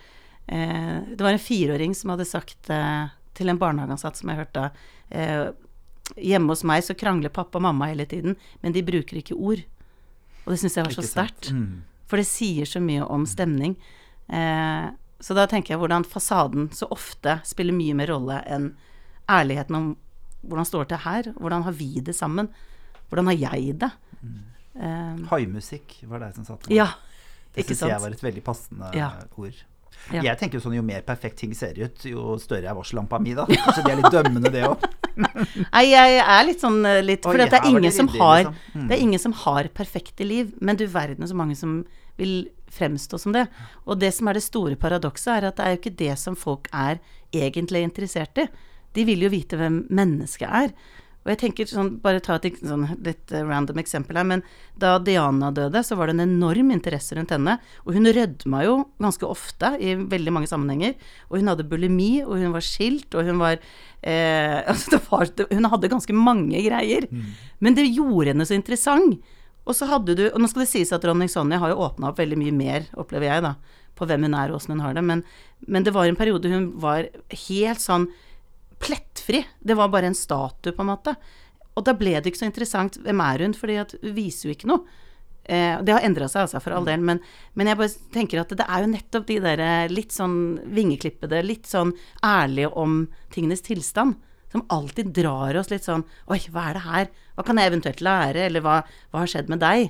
B: eh, Det var en fireåring som hadde sagt eh, til en barnehageansatt som jeg hørte eh, Hjemme hos meg så krangler pappa og mamma hele tiden, men de bruker ikke ord. Og det syns jeg var så sterkt.
A: Mm.
B: For det sier så mye om stemning. Eh, så da tenker jeg hvordan fasaden så ofte spiller mye mer rolle enn ærligheten om hvordan står det her? Hvordan har vi det sammen? Hvordan har jeg det? Eh,
A: Haimusikk var det som satte meg.
B: ja,
A: Det
B: ikke
A: syns jeg var et veldig passende
B: Ja.
A: ord.
B: Ja.
A: Jeg tenker jo sånn jo mer perfekt ting ser ut, jo større er varsellampa mi, da. Så det er litt dømmende, det òg.
B: Nei, jeg er litt sånn eh, litt For
A: Oi,
B: det er ingen
A: det
B: som
A: ryddig,
B: har
A: liksom. Mm.
B: Det er ingen som har perfekte liv, men du verden så mange som vil fremstå som det. Og det som er det store paradokset, er at det er jo ikke det som folk er egentlig interessert i. De vil jo vite hvem mennesket er. Og jeg tenker sånn, bare ta et sånn litt eh, random eksempel her, men da Diana døde, så var det en enorm interesse rundt henne. Og hun rødma jo ganske ofte i veldig mange sammenhenger. Og hun hadde bulimi, og hun var skilt, og hun var eh, altså det var, Hun hadde ganske mange greier. Men det gjorde henne så interessant. Og så hadde du Og nå skal det sies at dronning Sonja har jo åpna opp veldig mye mer, opplever jeg, da, på hvem hun er og åssen hun har det. Men, men det var en periode hun var helt sånn plettfri. Det var bare en statue, på en måte. Og da ble det ikke så interessant hvem er hun, at hun viser jo ikke noe. Eh, det har endra seg, altså, for all del, men, men jeg bare tenker at det er jo nettopp de der eh, litt sånn vingeklippede, litt sånn ærlige om tingenes tilstand, som alltid drar oss litt sånn Oi, hva er det her? Hva kan jeg eventuelt lære? Eller hva, hva har skjedd med deg?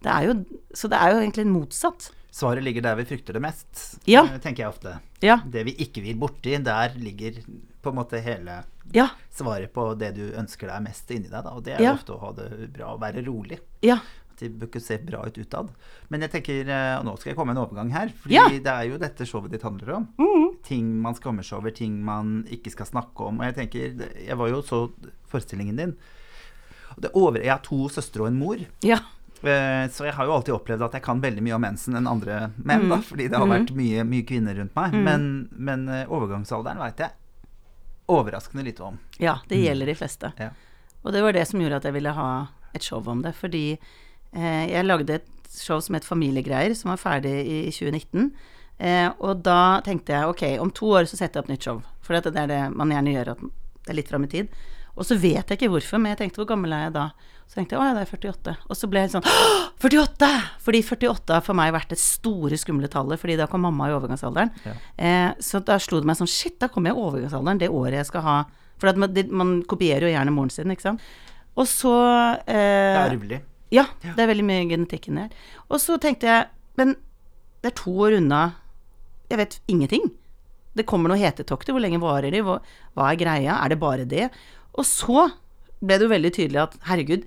B: Det er jo, så det er jo egentlig motsatt.
A: Svaret ligger der vi frykter det mest,
B: Ja.
A: tenker jeg ofte.
B: Ja.
A: Det vi ikke vil borti, der ligger på en måte hele
B: Ja.
A: svaret på det du ønsker deg mest inni deg, da. Og det er
B: Ja.
A: ofte å ha det bra, og være rolig.
B: Ja.
A: At de bør ikke se bra ut utad. Men jeg tenker, eh, og nå skal jeg komme med en overgang her, fordi
B: Ja.
A: det er jo dette showet ditt handler om. Ting man skammer seg over, ting man ikke skal snakke om. Og jeg tenker, jeg var jo så forestillingen din. Det over, jeg har to søstre og en mor.
B: Ja.
A: Eh, Så jeg har jo alltid opplevd at jeg kan veldig mye om mensen enn andre menn, da, fordi det har vært mye, mye kvinner rundt meg. Men, men eh, overgangsalderen veit jeg overraskende lite om.
B: Ja, det gjelder de fleste.
A: Ja.
B: Og det var det som gjorde at jeg ville ha et show om det. Fordi eh, jeg lagde et show som het Familiegreier, som var ferdig i 2019. Eh, og da tenkte jeg ok, om to år så setter jeg opp nytt show. For det er det man gjerne gjør, at det er litt fram i tid. Og så vet jeg ikke hvorfor, men jeg tenkte hvor gammel er jeg da? Så tenkte jeg å ja, det er 48. Og så ble jeg helt sånn «Åh, 48! Fordi 48 har for meg vært det store, skumle tallet, fordi da kom mamma i overgangsalderen.
A: Ja.
B: Eh, så da slo det meg sånn Shit, da kommer jeg i overgangsalderen det året jeg skal ha For at man, det, man kopierer jo gjerne moren sin, ikke sant. Og så
A: Det
B: eh,
A: er arvelig.
B: Ja, det er veldig mye genetikk inni her. Og så tenkte jeg Men det er to år unna Jeg vet ingenting. Det kommer noe hetetokter. Hvor lenge varer de? Hva, hva er greia? Er det bare det? Og så ble det jo veldig tydelig at herregud,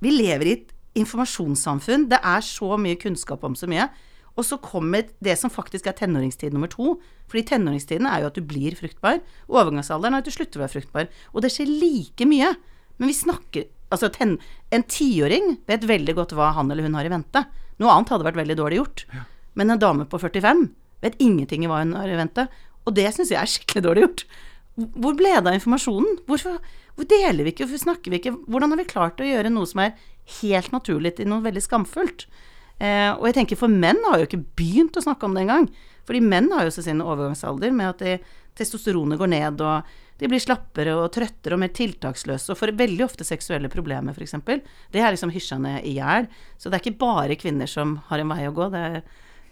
B: vi lever i et informasjonssamfunn. Det er så mye kunnskap om så mye. Og så kommer det som faktisk er tenåringstid nummer to. Fordi tenåringstiden er jo at du blir fruktbar. Overgangsalderen er at du slutter å være fruktbar. Og det skjer like mye. Men vi snakker Altså, ten, en tiåring vet veldig godt hva han eller hun har i vente. Noe annet hadde vært veldig dårlig gjort. Men en dame på 45 vet ingenting i hva hun har i vente. Og det syns jeg er skikkelig dårlig gjort. Hvor ble det av informasjonen? Hvorfor, hvor deler vi ikke, hvorfor snakker vi ikke? Hvordan har vi klart å gjøre noe som er helt naturlig til noe veldig skamfullt? Eh, og jeg tenker for menn har jo ikke begynt å snakke om det engang. Fordi menn har jo også sin overgangsalder med at de, testosteronet går ned, og de blir slappere og trøttere og mer tiltaksløse, og får veldig ofte seksuelle problemer, f.eks. Det er liksom hysja ned i hjel. Så det er ikke bare kvinner som har en vei å gå. Er,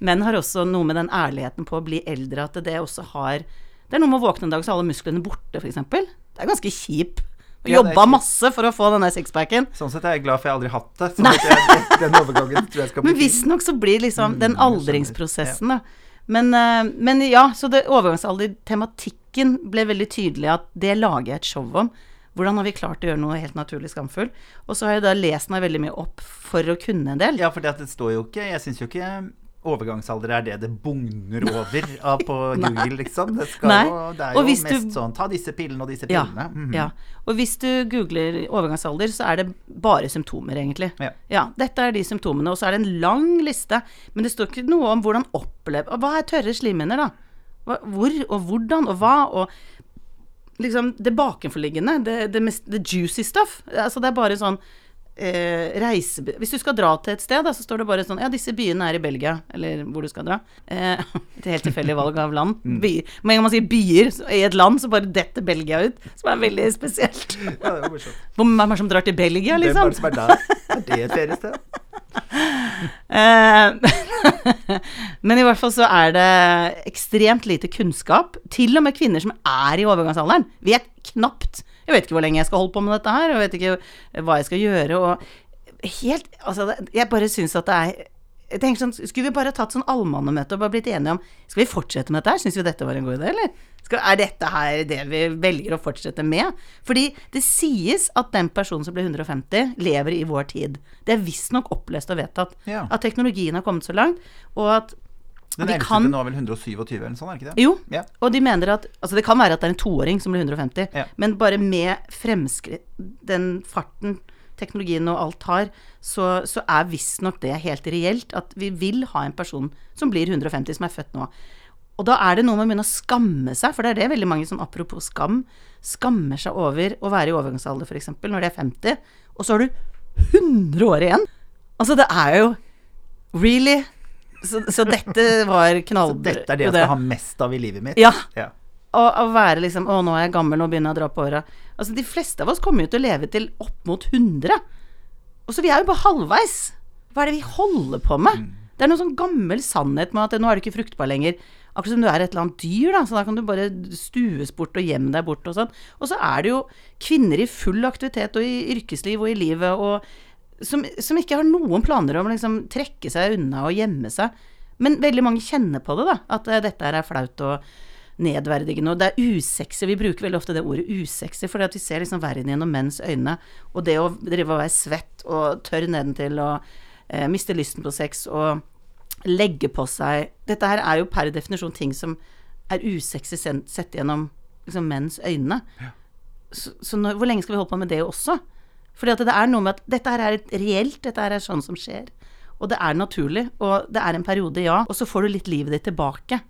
B: menn har også noe med den ærligheten på å bli eldre, at det også har Det er noe med å våkne en dag så er alle musklene borte, f.eks. Det er ganske kjip
A: Ja, det er
B: Jobba masse for å få denne sixpacken.
A: Sånn sett er jeg glad for jeg aldri har hatt det. Sånn at jeg, den overgangen tror jeg skal bli
B: Men visstnok så blir liksom den
A: Mm, skjønner.
B: aldringsprosessen, da. Men, eh, men ja, så det overgangsalder-tematikken ble veldig tydelig at det lager jeg et show om. Hvordan har vi klart å gjøre noe helt naturlig skamfull? Og så har jeg da lest meg veldig mye opp for å kunne en del.
A: Ja, for det står jo ikke Jeg syns jo ikke overgangsalder er det det bugner over av på Google, liksom. Det, jo, det er jo
B: mest du-
A: sånn Ta disse pillene og disse
B: Ja,
A: pillene. Mhm.
B: ja. Og hvis du googler overgangsalder, så er det bare symptomer, egentlig.
A: Ja.
B: dette er de symptomene, og så er det en lang liste. Men det står ikke noe om hvordan oppleve Hva er tørre slimhinner, da? Hvor og hvordan og hva, og liksom det bakenforliggende, det, det mest the juicy stuff. Altså det er bare sånn eh, reise... Hvis du skal dra til et sted, da, så står det bare sånn Ja, disse byene er i Belgia, eller hvor du skal dra. Eh, et helt tilfeldig valg av land. Byer. Men en gang man sier byer så- i et land, så bare detter Belgia ut. Som er veldig spesielt.
A: Ja, det er morsomt.
B: Mange er det som drar til Belgia,
A: Hvem er
B: liksom?
A: det som er der? Er det et feriested?
B: Eh, Men i hvert fall så er det ekstremt lite kunnskap. Til og med kvinner som er i overgangsalderen, vet knapt Jeg vet ikke hvor lenge jeg skal holde på med dette her, og jeg vet ikke hva jeg skal gjøre, og helt Altså, jeg bare syns at det er jeg tenker sånn, Skulle vi bare tatt sånn allmannemøte og bare blitt enige om Skal vi fortsette med dette her? Syns vi dette var en god idé, eller? Skal, er dette her det vi velger å fortsette med? Fordi det sies at den personen som ble 150, lever i vår tid. Det er visstnok opplest og vedtatt.
A: Ja.
B: At teknologien har kommet så langt, og at
A: Den
B: de
A: eldste
B: kan
A: nå er vel 127 eller sånt, er ikke det?
B: Jo,
A: Ja.
B: og de mener at Altså, det kan være at det er en toåring som blir 150,
A: Ja.
B: men bare med fremskritt Den farten teknologien og alt har, så, så er visstnok det helt reelt at vi vil ha en person som blir 150, som er født nå. Og da er det noe med å begynne å skamme seg, for det er det veldig mange som apropos skam, skammer seg over å være i overgangsalder, f.eks., når de er 50, og så har du 100 år igjen. Altså, det er jo Really? Så, så dette var
A: Så
B: knallbra.
A: dette er det jeg skal ha mest av i livet mitt?
B: Ja.
A: ja.
B: Å, å være liksom Å, nå er jeg gammel, nå begynner jeg å dra på åra. Altså, de fleste av oss kommer jo til å leve til opp mot 100. Og så vi er jo bare halvveis. Hva er det vi holder på med? Det er noen sånn gammel sannhet med at nå er du ikke fruktbar lenger. Akkurat som du er et eller annet dyr, da, så da kan du bare stues bort og gjemme deg bort og sånn. Og så er det jo kvinner i full aktivitet og i yrkesliv og i livet og som, som ikke har noen planer om å liksom trekke seg unna og gjemme seg. Men veldig mange kjenner på det, da. At uh, dette her er flaut og nedverdigende. Og det er usexy. Vi bruker veldig ofte det ordet usexy, fordi at vi ser liksom verden gjennom menns øyne. Og det å drive og være svett og tørr nedentil og uh, miste lysten på sex og legge på seg Dette her er jo per definisjon ting som er usexy sett gjennom liksom menns øyne. Så, så når, hvor lenge skal vi holde på med det også? Fordi at det er noe med at dette her er reelt, dette her er sånn som skjer. Og det er naturlig, og det er en periode, ja. Og så får du litt livet ditt tilbake,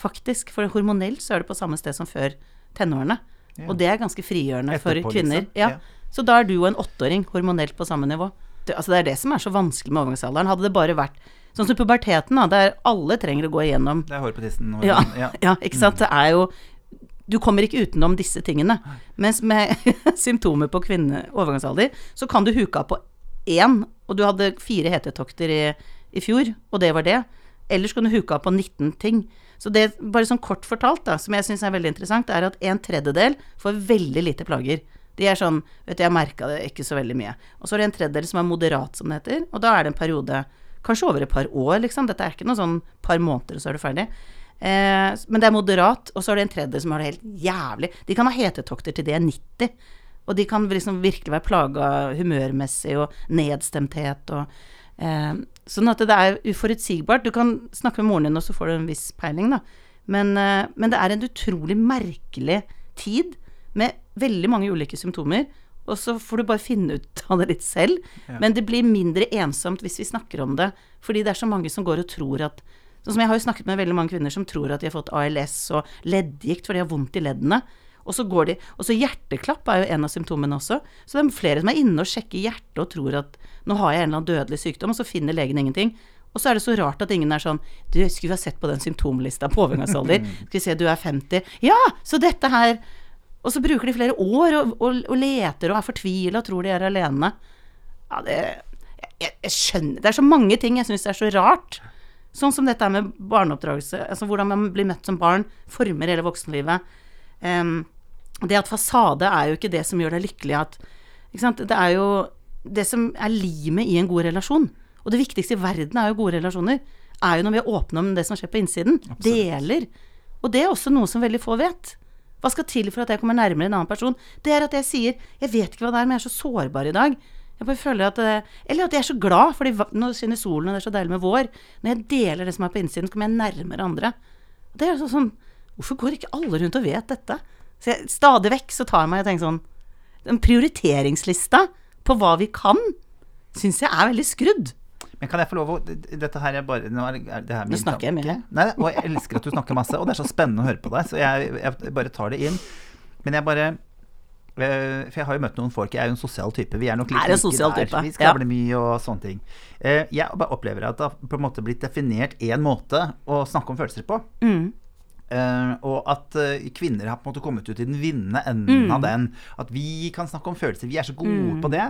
B: faktisk. For hormonelt så er det på samme sted som før tenårene.
A: Ja.
B: Og det er ganske frigjørende for kvinner.
A: liksom.
B: Ja.
A: Ja.
B: Så da er du og en åtteåring hormonelt på samme nivå. Det, altså det er det som er så vanskelig med overgangsalderen. Hadde det bare vært sånn som puberteten, da, der alle trenger å gå igjennom
A: Det er hår på tissen.
B: ja, ikke sant. Det er jo Du kommer ikke utenom disse tingene. Mens med symptomer på kvinne overgangsalder, så kan du huke av på én, og du hadde fire hetetokter i, i fjor, og det var det. Ellers kan du huke av på 19 ting. Så det, bare sånn kort fortalt, da, som jeg syns er veldig interessant, er at en tredjedel får veldig lite plager. De er sånn Vet du, jeg merka det ikke så veldig mye. Og så er det en tredjedel som er moderat, som det heter. Og da er det en periode, kanskje over et par år, liksom. Dette er ikke noe sånn par måneder, og så er du ferdig. Eh, men det er moderat, og så er det en tredje som har det helt jævlig. De kan ha hetetokter til de er 90. Og de kan liksom virkelig være plaga humørmessig og nedstemthet og eh, Sånn at det er uforutsigbart. Du kan snakke med moren din, og så får du en viss peiling, da. Men, eh, men det er en utrolig merkelig tid med veldig mange ulike symptomer. Og så får du bare finne ut av det litt selv.
A: Ja.
B: Men det blir mindre ensomt hvis vi snakker om det. Fordi det er så mange som går og tror at Sånn som jeg har jo snakket med veldig mange kvinner som tror at de har fått ALS og leddgikt, for de har vondt i leddene. Og så går de Og så hjerteklapp er jo en av symptomene også. Så det er flere som er inne og sjekker hjertet og tror at nå har jeg en eller annen dødelig sykdom, og så finner legen ingenting. Og så er det så rart at ingen er sånn Du, skulle vi ha sett på den symptomlista på overgangsalder? Skal vi se, du er 50. Ja, så dette her Og så bruker de flere år og, og, og leter og er fortvila og tror de er alene. Ja, det jeg, jeg skjønner Det er så mange ting jeg syns er så rart. Sånn som dette med barneoppdragelse, altså hvordan man blir møtt som barn, former hele voksenlivet. Um, det at fasade er jo ikke det som gjør deg lykkelig at? Det er jo det som er limet i en god relasjon. Og det viktigste i verden er jo gode relasjoner. Er jo når vi er åpne om det som skjer på innsiden. Deler. Og det er også noe som veldig få vet. Hva skal til for at jeg kommer nærmere en annen person? Det er at jeg sier 'jeg vet ikke hva det er, men jeg er så sårbar i dag'. Jeg bare føler at det, Eller at jeg er så glad, fordi nå skinner solen, og det er så deilig med vår. Når jeg deler det som er på innsiden, så kommer jeg nærmere andre. Det er sånn Hvorfor går ikke alle rundt og vet dette? Så jeg, stadig vekk så tar jeg meg og tenker sånn Den prioriteringslista på hva vi kan, syns jeg er veldig skrudd.
A: Men kan jeg få lov å Dette her er bare Nå, er, er det her min
B: Nå snakker jeg mye.
A: Nei, og jeg elsker at du snakker masse, og det er så spennende å høre på deg, så jeg, jeg bare tar det inn. Men jeg bare eh, For jeg har jo møtt noen folk, jeg er jo en sosial type. Vi er nok litt
B: Er
A: like der.
B: type,
A: Vi
B: ja.
A: skravler mye og sånne ting. Eh, Jeg bare opplever at det har på en måte blitt definert én måte å snakke om følelser på.
B: Mm.
A: Uh, og at uh, kvinner har på en måte kommet ut i den vinnende enden
B: Mm.
A: av den. At vi kan snakke om følelser. Vi er så gode på det.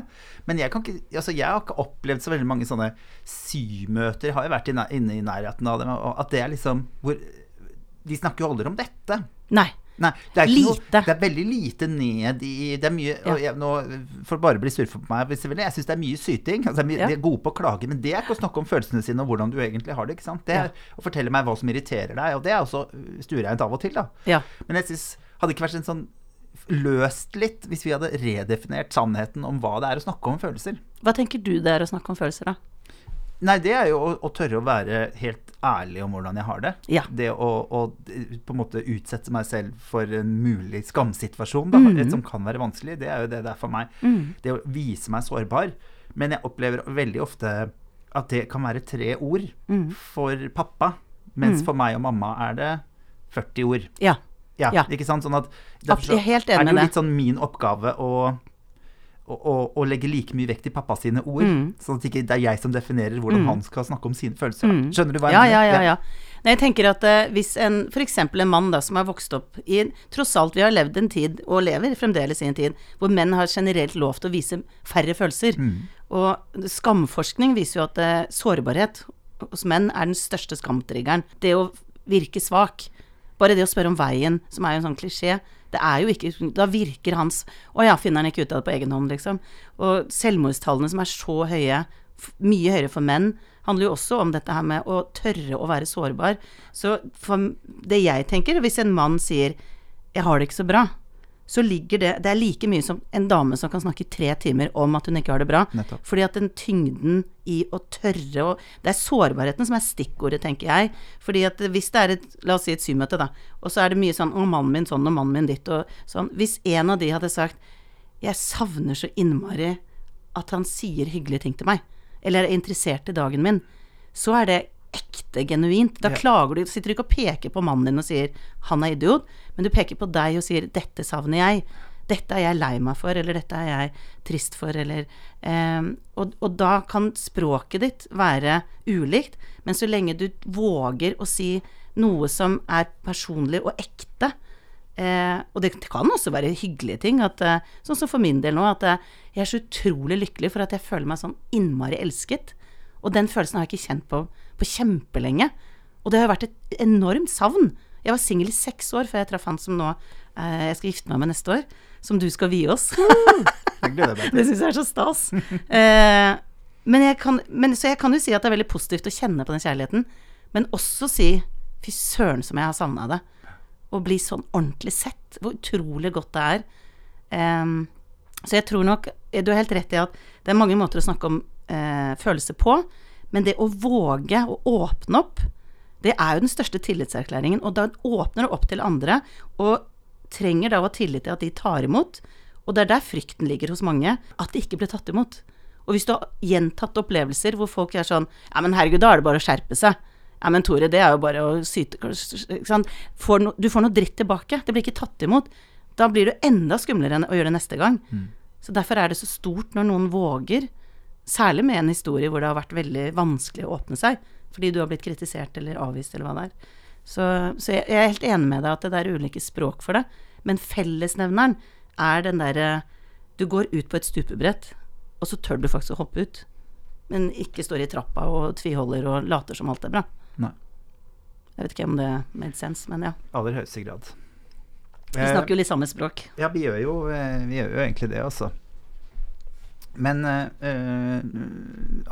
A: Men jeg, kan ikke, altså jeg har ikke opplevd så veldig mange sånne symøter. Har jo vært inne i nærheten av dem. Og at det er liksom hvor De snakker jo aldri om dette.
B: Nei.
A: Nei, det er,
B: Lite.
A: Noe, det er veldig lite ned i Det er mye og jeg, nå, får bare bli surfa på meg jeg syns det er mye syting. Altså, mye,
B: Ja.
A: De er gode på å klage, men det er ikke å snakke om følelsene sine og hvordan du egentlig har det. ikke sant? Det er å fortelle meg hva som irriterer deg, og det er også stuereint av og til. da.
B: Ja.
A: Men jeg synes, hadde ikke vært en sånn løst litt hvis vi hadde redefinert sannheten om hva det er å snakke om følelser?
B: Hva tenker du det er å snakke om følelser, da?
A: Nei, det er jo å, å tørre å være helt ærlig om hvordan jeg har det.
B: Ja.
A: Det å, å på en måte utsette meg selv for en mulig skamsituasjon, da,
B: mm.
A: som kan være vanskelig, det er jo det det er for meg.
B: Mm.
A: Det å vise meg sårbar. Men jeg opplever veldig ofte at det kan være tre ord
B: Mm.
A: for pappa, mens for meg og mamma er det 40 ord.
B: Ja.
A: Ja,
B: Ja.
A: ikke sant? Sånn at
B: derfor jeg er
A: det jo litt sånn min oppgave å, å, å, å legge like mye vekt i pappa sine ord,
B: Mm.
A: sånn at ikke det er jeg som definerer hvordan han skal snakke om sine følelser.
B: Mm.
A: Skjønner du hva jeg
B: Ja,
A: mener?
B: ja, ja. ja. Nei, jeg tenker at uh, hvis en, eksempel en mann da, som har vokst opp i Tross alt, vi har levd en tid, og lever fremdeles i en tid, hvor menn har generelt lov til å vise færre følelser.
A: Mm.
B: Og skamforskning viser jo at uh, sårbarhet hos menn er den største skamtriggeren. Det å virke svak. Bare det å spørre om veien, som er jo en sånn klisjé, det er jo ikke Da virker hans Å ja, finner han ikke ut av det på egen hånd, liksom. Og selvmordstallene som er så høye, mye høyere for menn, handler jo også om dette her med å tørre å være sårbar. Så det jeg tenker, hvis en mann sier 'jeg har det ikke så bra', så ligger det Det er like mye som en dame som kan snakke tre timer om at hun ikke har det bra.
A: Nettopp.
B: Fordi at den tyngden i å tørre å Det er sårbarheten som er stikkordet, tenker jeg. Fordi at hvis det er et La oss si et symøte, da. Og så er det mye sånn 'Å, mannen min sånn, og mannen min ditt', og sånn. Hvis en av de hadde sagt 'Jeg savner så innmari at han sier hyggelige ting til meg, eller er interessert i dagen min, så er det ekte genuint. Da klager du, sitter du ikke og peker på mannen din og sier 'han er idiot', men du peker på deg og sier 'dette savner jeg'. Dette er jeg lei meg for, eller dette er jeg trist for, eller eh, og, og da kan språket ditt være ulikt, men så lenge du våger å si noe som er personlig og ekte, Eh, og det kan også være hyggelige ting. At, eh, sånn som for min del nå, at eh, jeg er så utrolig lykkelig for at jeg føler meg sånn innmari elsket. Og den følelsen har jeg ikke kjent på på kjempelenge. Og det har vært et enormt savn. Jeg var singel i seks år før jeg traff han som nå eh, jeg skal gifte meg med neste år. Som du skal vie oss.
A: Det
B: syns jeg er så stas. Eh, men, jeg kan, men, så jeg kan jo si at det er veldig positivt å kjenne på den kjærligheten, men også si fy søren som jeg har savna det. Å bli sånn ordentlig sett. Hvor utrolig godt det er. Em, så jeg tror nok Du har helt rett i at det er mange måter å snakke om eh, følelser på, men det å våge å åpne opp, det er jo den største tillitserklæringen. Og da åpner det opp til andre, og trenger da å ha tillit til at de tar imot. Og det er der frykten ligger hos mange, at de ikke blir tatt imot. Og hvis du har gjentatt opplevelser hvor folk er sånn Ja, men herregud, da er det bare å skjerpe seg. Ja, men Tore, det er jo bare å syte? Får no, Du får noe dritt tilbake. Det blir ikke tatt imot. Da blir du enda skumlere enn å gjøre det neste gang. Så derfor er det så stort når noen våger, særlig med en historie hvor det har vært veldig vanskelig å åpne seg, fordi du har blitt kritisert eller avvist eller hva det er. Så, så jeg, jeg er helt enig med deg at det er ulike språk for det, men fellesnevneren er den derre Du går ut på et stupebrett, og så tør du faktisk å hoppe ut, men ikke står i trappa og tviholder og later som alt er bra.
A: Nei.
B: Jeg vet ikke om det made sense, men ja.
A: Aller høyeste grad.
B: Vi snakker jo litt samme språk.
A: Ja, vi gjør jo, eh, vi gjør jo egentlig det, altså. Men eh,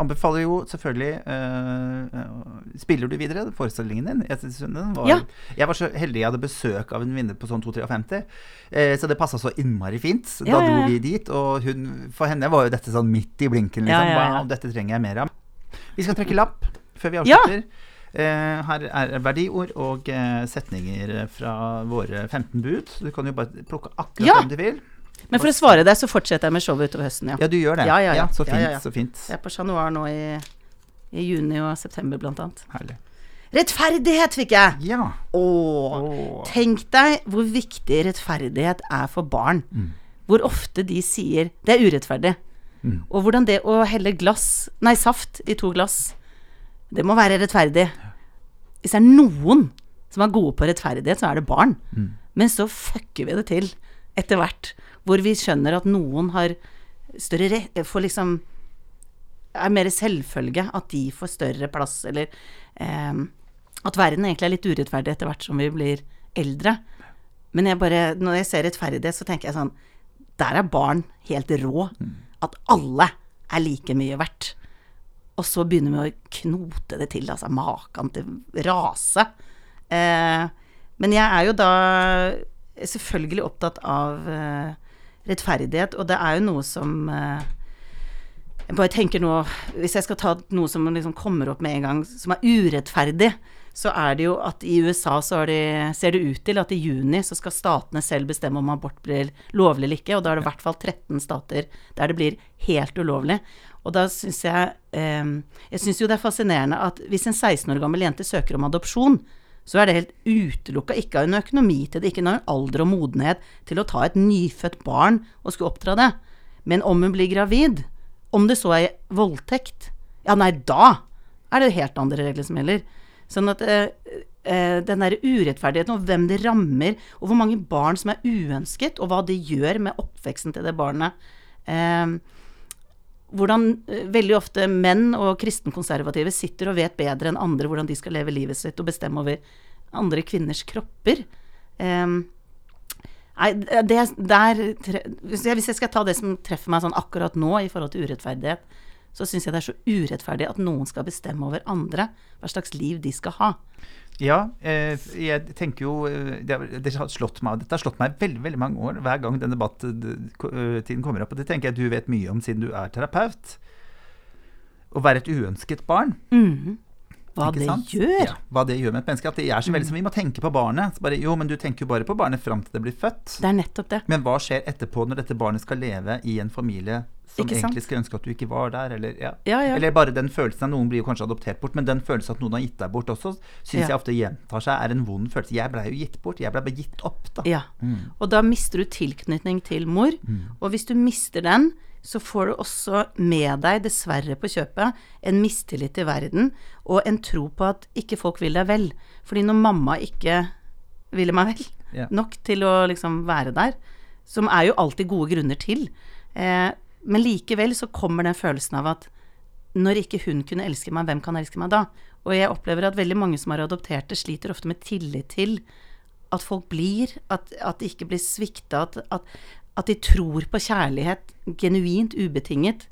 A: anbefaler jo selvfølgelig eh, Spiller du videre forestillingen din? Jeg, var,
B: Ja.
A: jeg var så heldig jeg hadde besøk av en venninne på sånn 2-53, eh, så det passa så innmari fint. Da
B: Ja, ja,
A: dro vi dit, og hun, for henne var jo dette sånn midt i blinken. Liksom. Wow, dette trenger jeg mer av. Vi skal trekke lapp før vi avslutter. Eh, her er verdiord og eh, setninger fra våre 15 bud. Du kan jo bare plukke akkurat
B: Ja.
A: den du vil.
B: Men for å svare deg, så fortsetter jeg med showet utover høsten, ja.
A: Ja, du gjør det.
B: Ja, ja, ja.
A: så fint.
B: ja, ja.
A: Så fint.
B: Jeg er på Chat Noir nå i, i juni og september, blant annet.
A: Herlig.
B: Rettferdighet fikk jeg!
A: Ja.
B: Åh,
A: Åh.
B: tenk deg hvor viktig rettferdighet er for barn.
A: Mm.
B: Hvor ofte de sier 'det er urettferdig'.
A: Mm.
B: Og hvordan det å helle glass, nei, saft i to glass, det må være rettferdig. Hvis det er noen som er gode på rettferdighet, så er det barn.
A: Mm.
B: Men så fucker vi det til etter hvert, hvor vi skjønner at noen har større rett Får liksom Er mer selvfølge at de får større plass, eller eh, At verden egentlig er litt urettferdig etter hvert som vi blir eldre. Men jeg bare, når jeg ser rettferdighet, så tenker jeg sånn Der er barn helt rå. At alle er like mye verdt. Og så begynner vi å knote det til, altså maken til rase. Eh, men jeg er jo da selvfølgelig opptatt av eh, rettferdighet, og det er jo noe som eh, Jeg bare tenker nå Hvis jeg skal ta noe som liksom kommer opp med en gang, som er urettferdig, så er det jo at i USA så de, ser det ut til at i juni så skal statene selv bestemme om abort blir lovlig eller ikke, og da er det i hvert fall 13 stater der det blir helt ulovlig. Og da syns jeg eh, Jeg syns jo det er fascinerende at hvis en 16 år gammel jente søker om adopsjon, så er det helt utelukka. Ikke har hun økonomi til det, ikke har hun alder og modenhet til å ta et nyfødt barn og skulle oppdra det. Men om hun blir gravid, om det så er voldtekt, ja nei, da er det helt andre regler som gjelder. Sånn at eh, eh, den der urettferdigheten og hvem det rammer, og hvor mange barn som er uønsket, og hva det gjør med oppveksten til det barnet eh, hvordan eh, veldig ofte menn og kristenkonservative sitter og vet bedre enn andre hvordan de skal leve livet sitt og bestemme over andre kvinners kropper. Um, nei, det der hvis jeg, skal ta det som treffer meg sånn akkurat nå i forhold til urettferdighet, så syns jeg det er så urettferdig at noen skal bestemme over andre hva slags liv de skal ha.
A: Ja, eh, jeg tenker jo eh, det, har- slått meg, Dette har slått meg veldig veldig mange år, hver gang den debattiden kommer opp. Og det tenker jeg du vet mye om siden du er terapeut. Å være et uønsket barn.
B: Hva det gjør.
A: Ja, hva det gjør med et menneske. At det er så veldig som vi må tenke på barnet. Så bare, jo, men du tenker jo bare på barnet fram til det blir født.
B: Det er nettopp det.
A: Men hva skjer etterpå når dette barnet skal leve i en familie som egentlig skulle ønske at du ikke var der, eller ja.
B: Ja, ja.
A: Eller bare den følelsen av Noen blir jo kanskje adoptert bort, men den følelsen at noen har gitt deg bort også, syns jeg ofte gjentar seg, er en vond følelse. Jeg blei jo gitt bort. Jeg blei bare gitt opp, da.
B: Ja. Og da mister du tilknytning til mor. Og hvis du mister den, så får du også med deg, dessverre på kjøpet, en mistillit til verden og en tro på at ikke folk vil deg vel. Fordi når mamma ikke ville meg vel
A: yeah.
B: nok til å liksom være der, som er jo alltid gode grunner til, eh, men likevel så kommer den følelsen av at når ikke hun kunne elske meg, hvem kan elske meg da? Og jeg opplever at veldig mange som har adopterte, sliter ofte med tillit til at folk blir, at, at de ikke blir svikta, at, at, at de tror på kjærlighet genuint, ubetinget,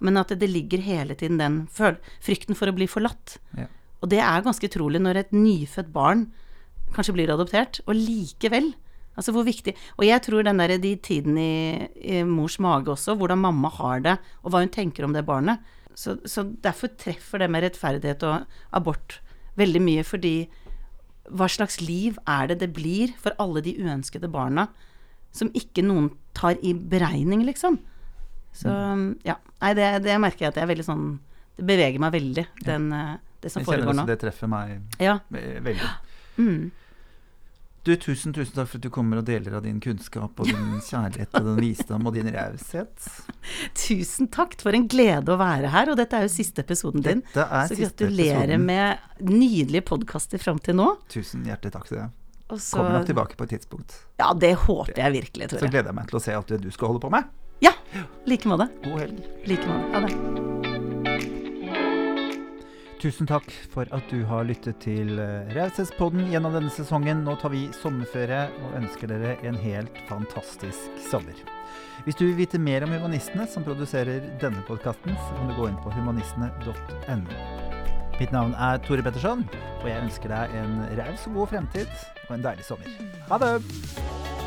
B: men at det, ligger hele tiden den frykten for å bli forlatt.
A: Ja.
B: Og det er ganske utrolig når et nyfødt barn kanskje blir adoptert, og likevel Altså hvor viktig Og jeg tror den der de tiden i, i mors mage også, hvordan mamma har det, og hva hun tenker om det barnet. Så, så derfor treffer det med rettferdighet og abort veldig mye, fordi hva slags liv er det det blir for alle de uønskede barna som ikke noen tar i beregning, liksom? Så ja. Nei, det, det merker jeg at jeg er veldig sånn Det beveger meg veldig, den, eh, det som
A: Jeg
B: foregår nå.
A: det treffer meg
B: Ja.
A: veldig.
B: Mm.
A: Du, tusen, tusen takk for at du kommer og deler av din kunnskap og din kjærlighet og din visdom og din raushet.
B: Tusen takk, for en glede å være her, og dette er jo siste episoden din. Så gratulerer med nydelige podkaster fram til nå.
A: Tusen hjertelig takk til deg.
B: Og så,
A: Kommer nok tilbake på et tidspunkt.
B: Ja, det håper jeg virkelig,
A: Så gleder jeg meg til å se alt det du skal holde på med.
B: Ja, like måte.
A: God helg.
B: Like måte. Ha det.
A: Tusen takk for at du har lyttet til eh, Raushetspodden gjennom denne sesongen. Nå tar vi sommerføre og ønsker dere en helt fantastisk sommer. Hvis du vil vite mer om humanistene som produserer denne podkasten, så kan du gå inn på humanistene.no. Mitt navn er Tore Petterson, og jeg ønsker deg en raus og god fremtid og en deilig sommer. Ha det!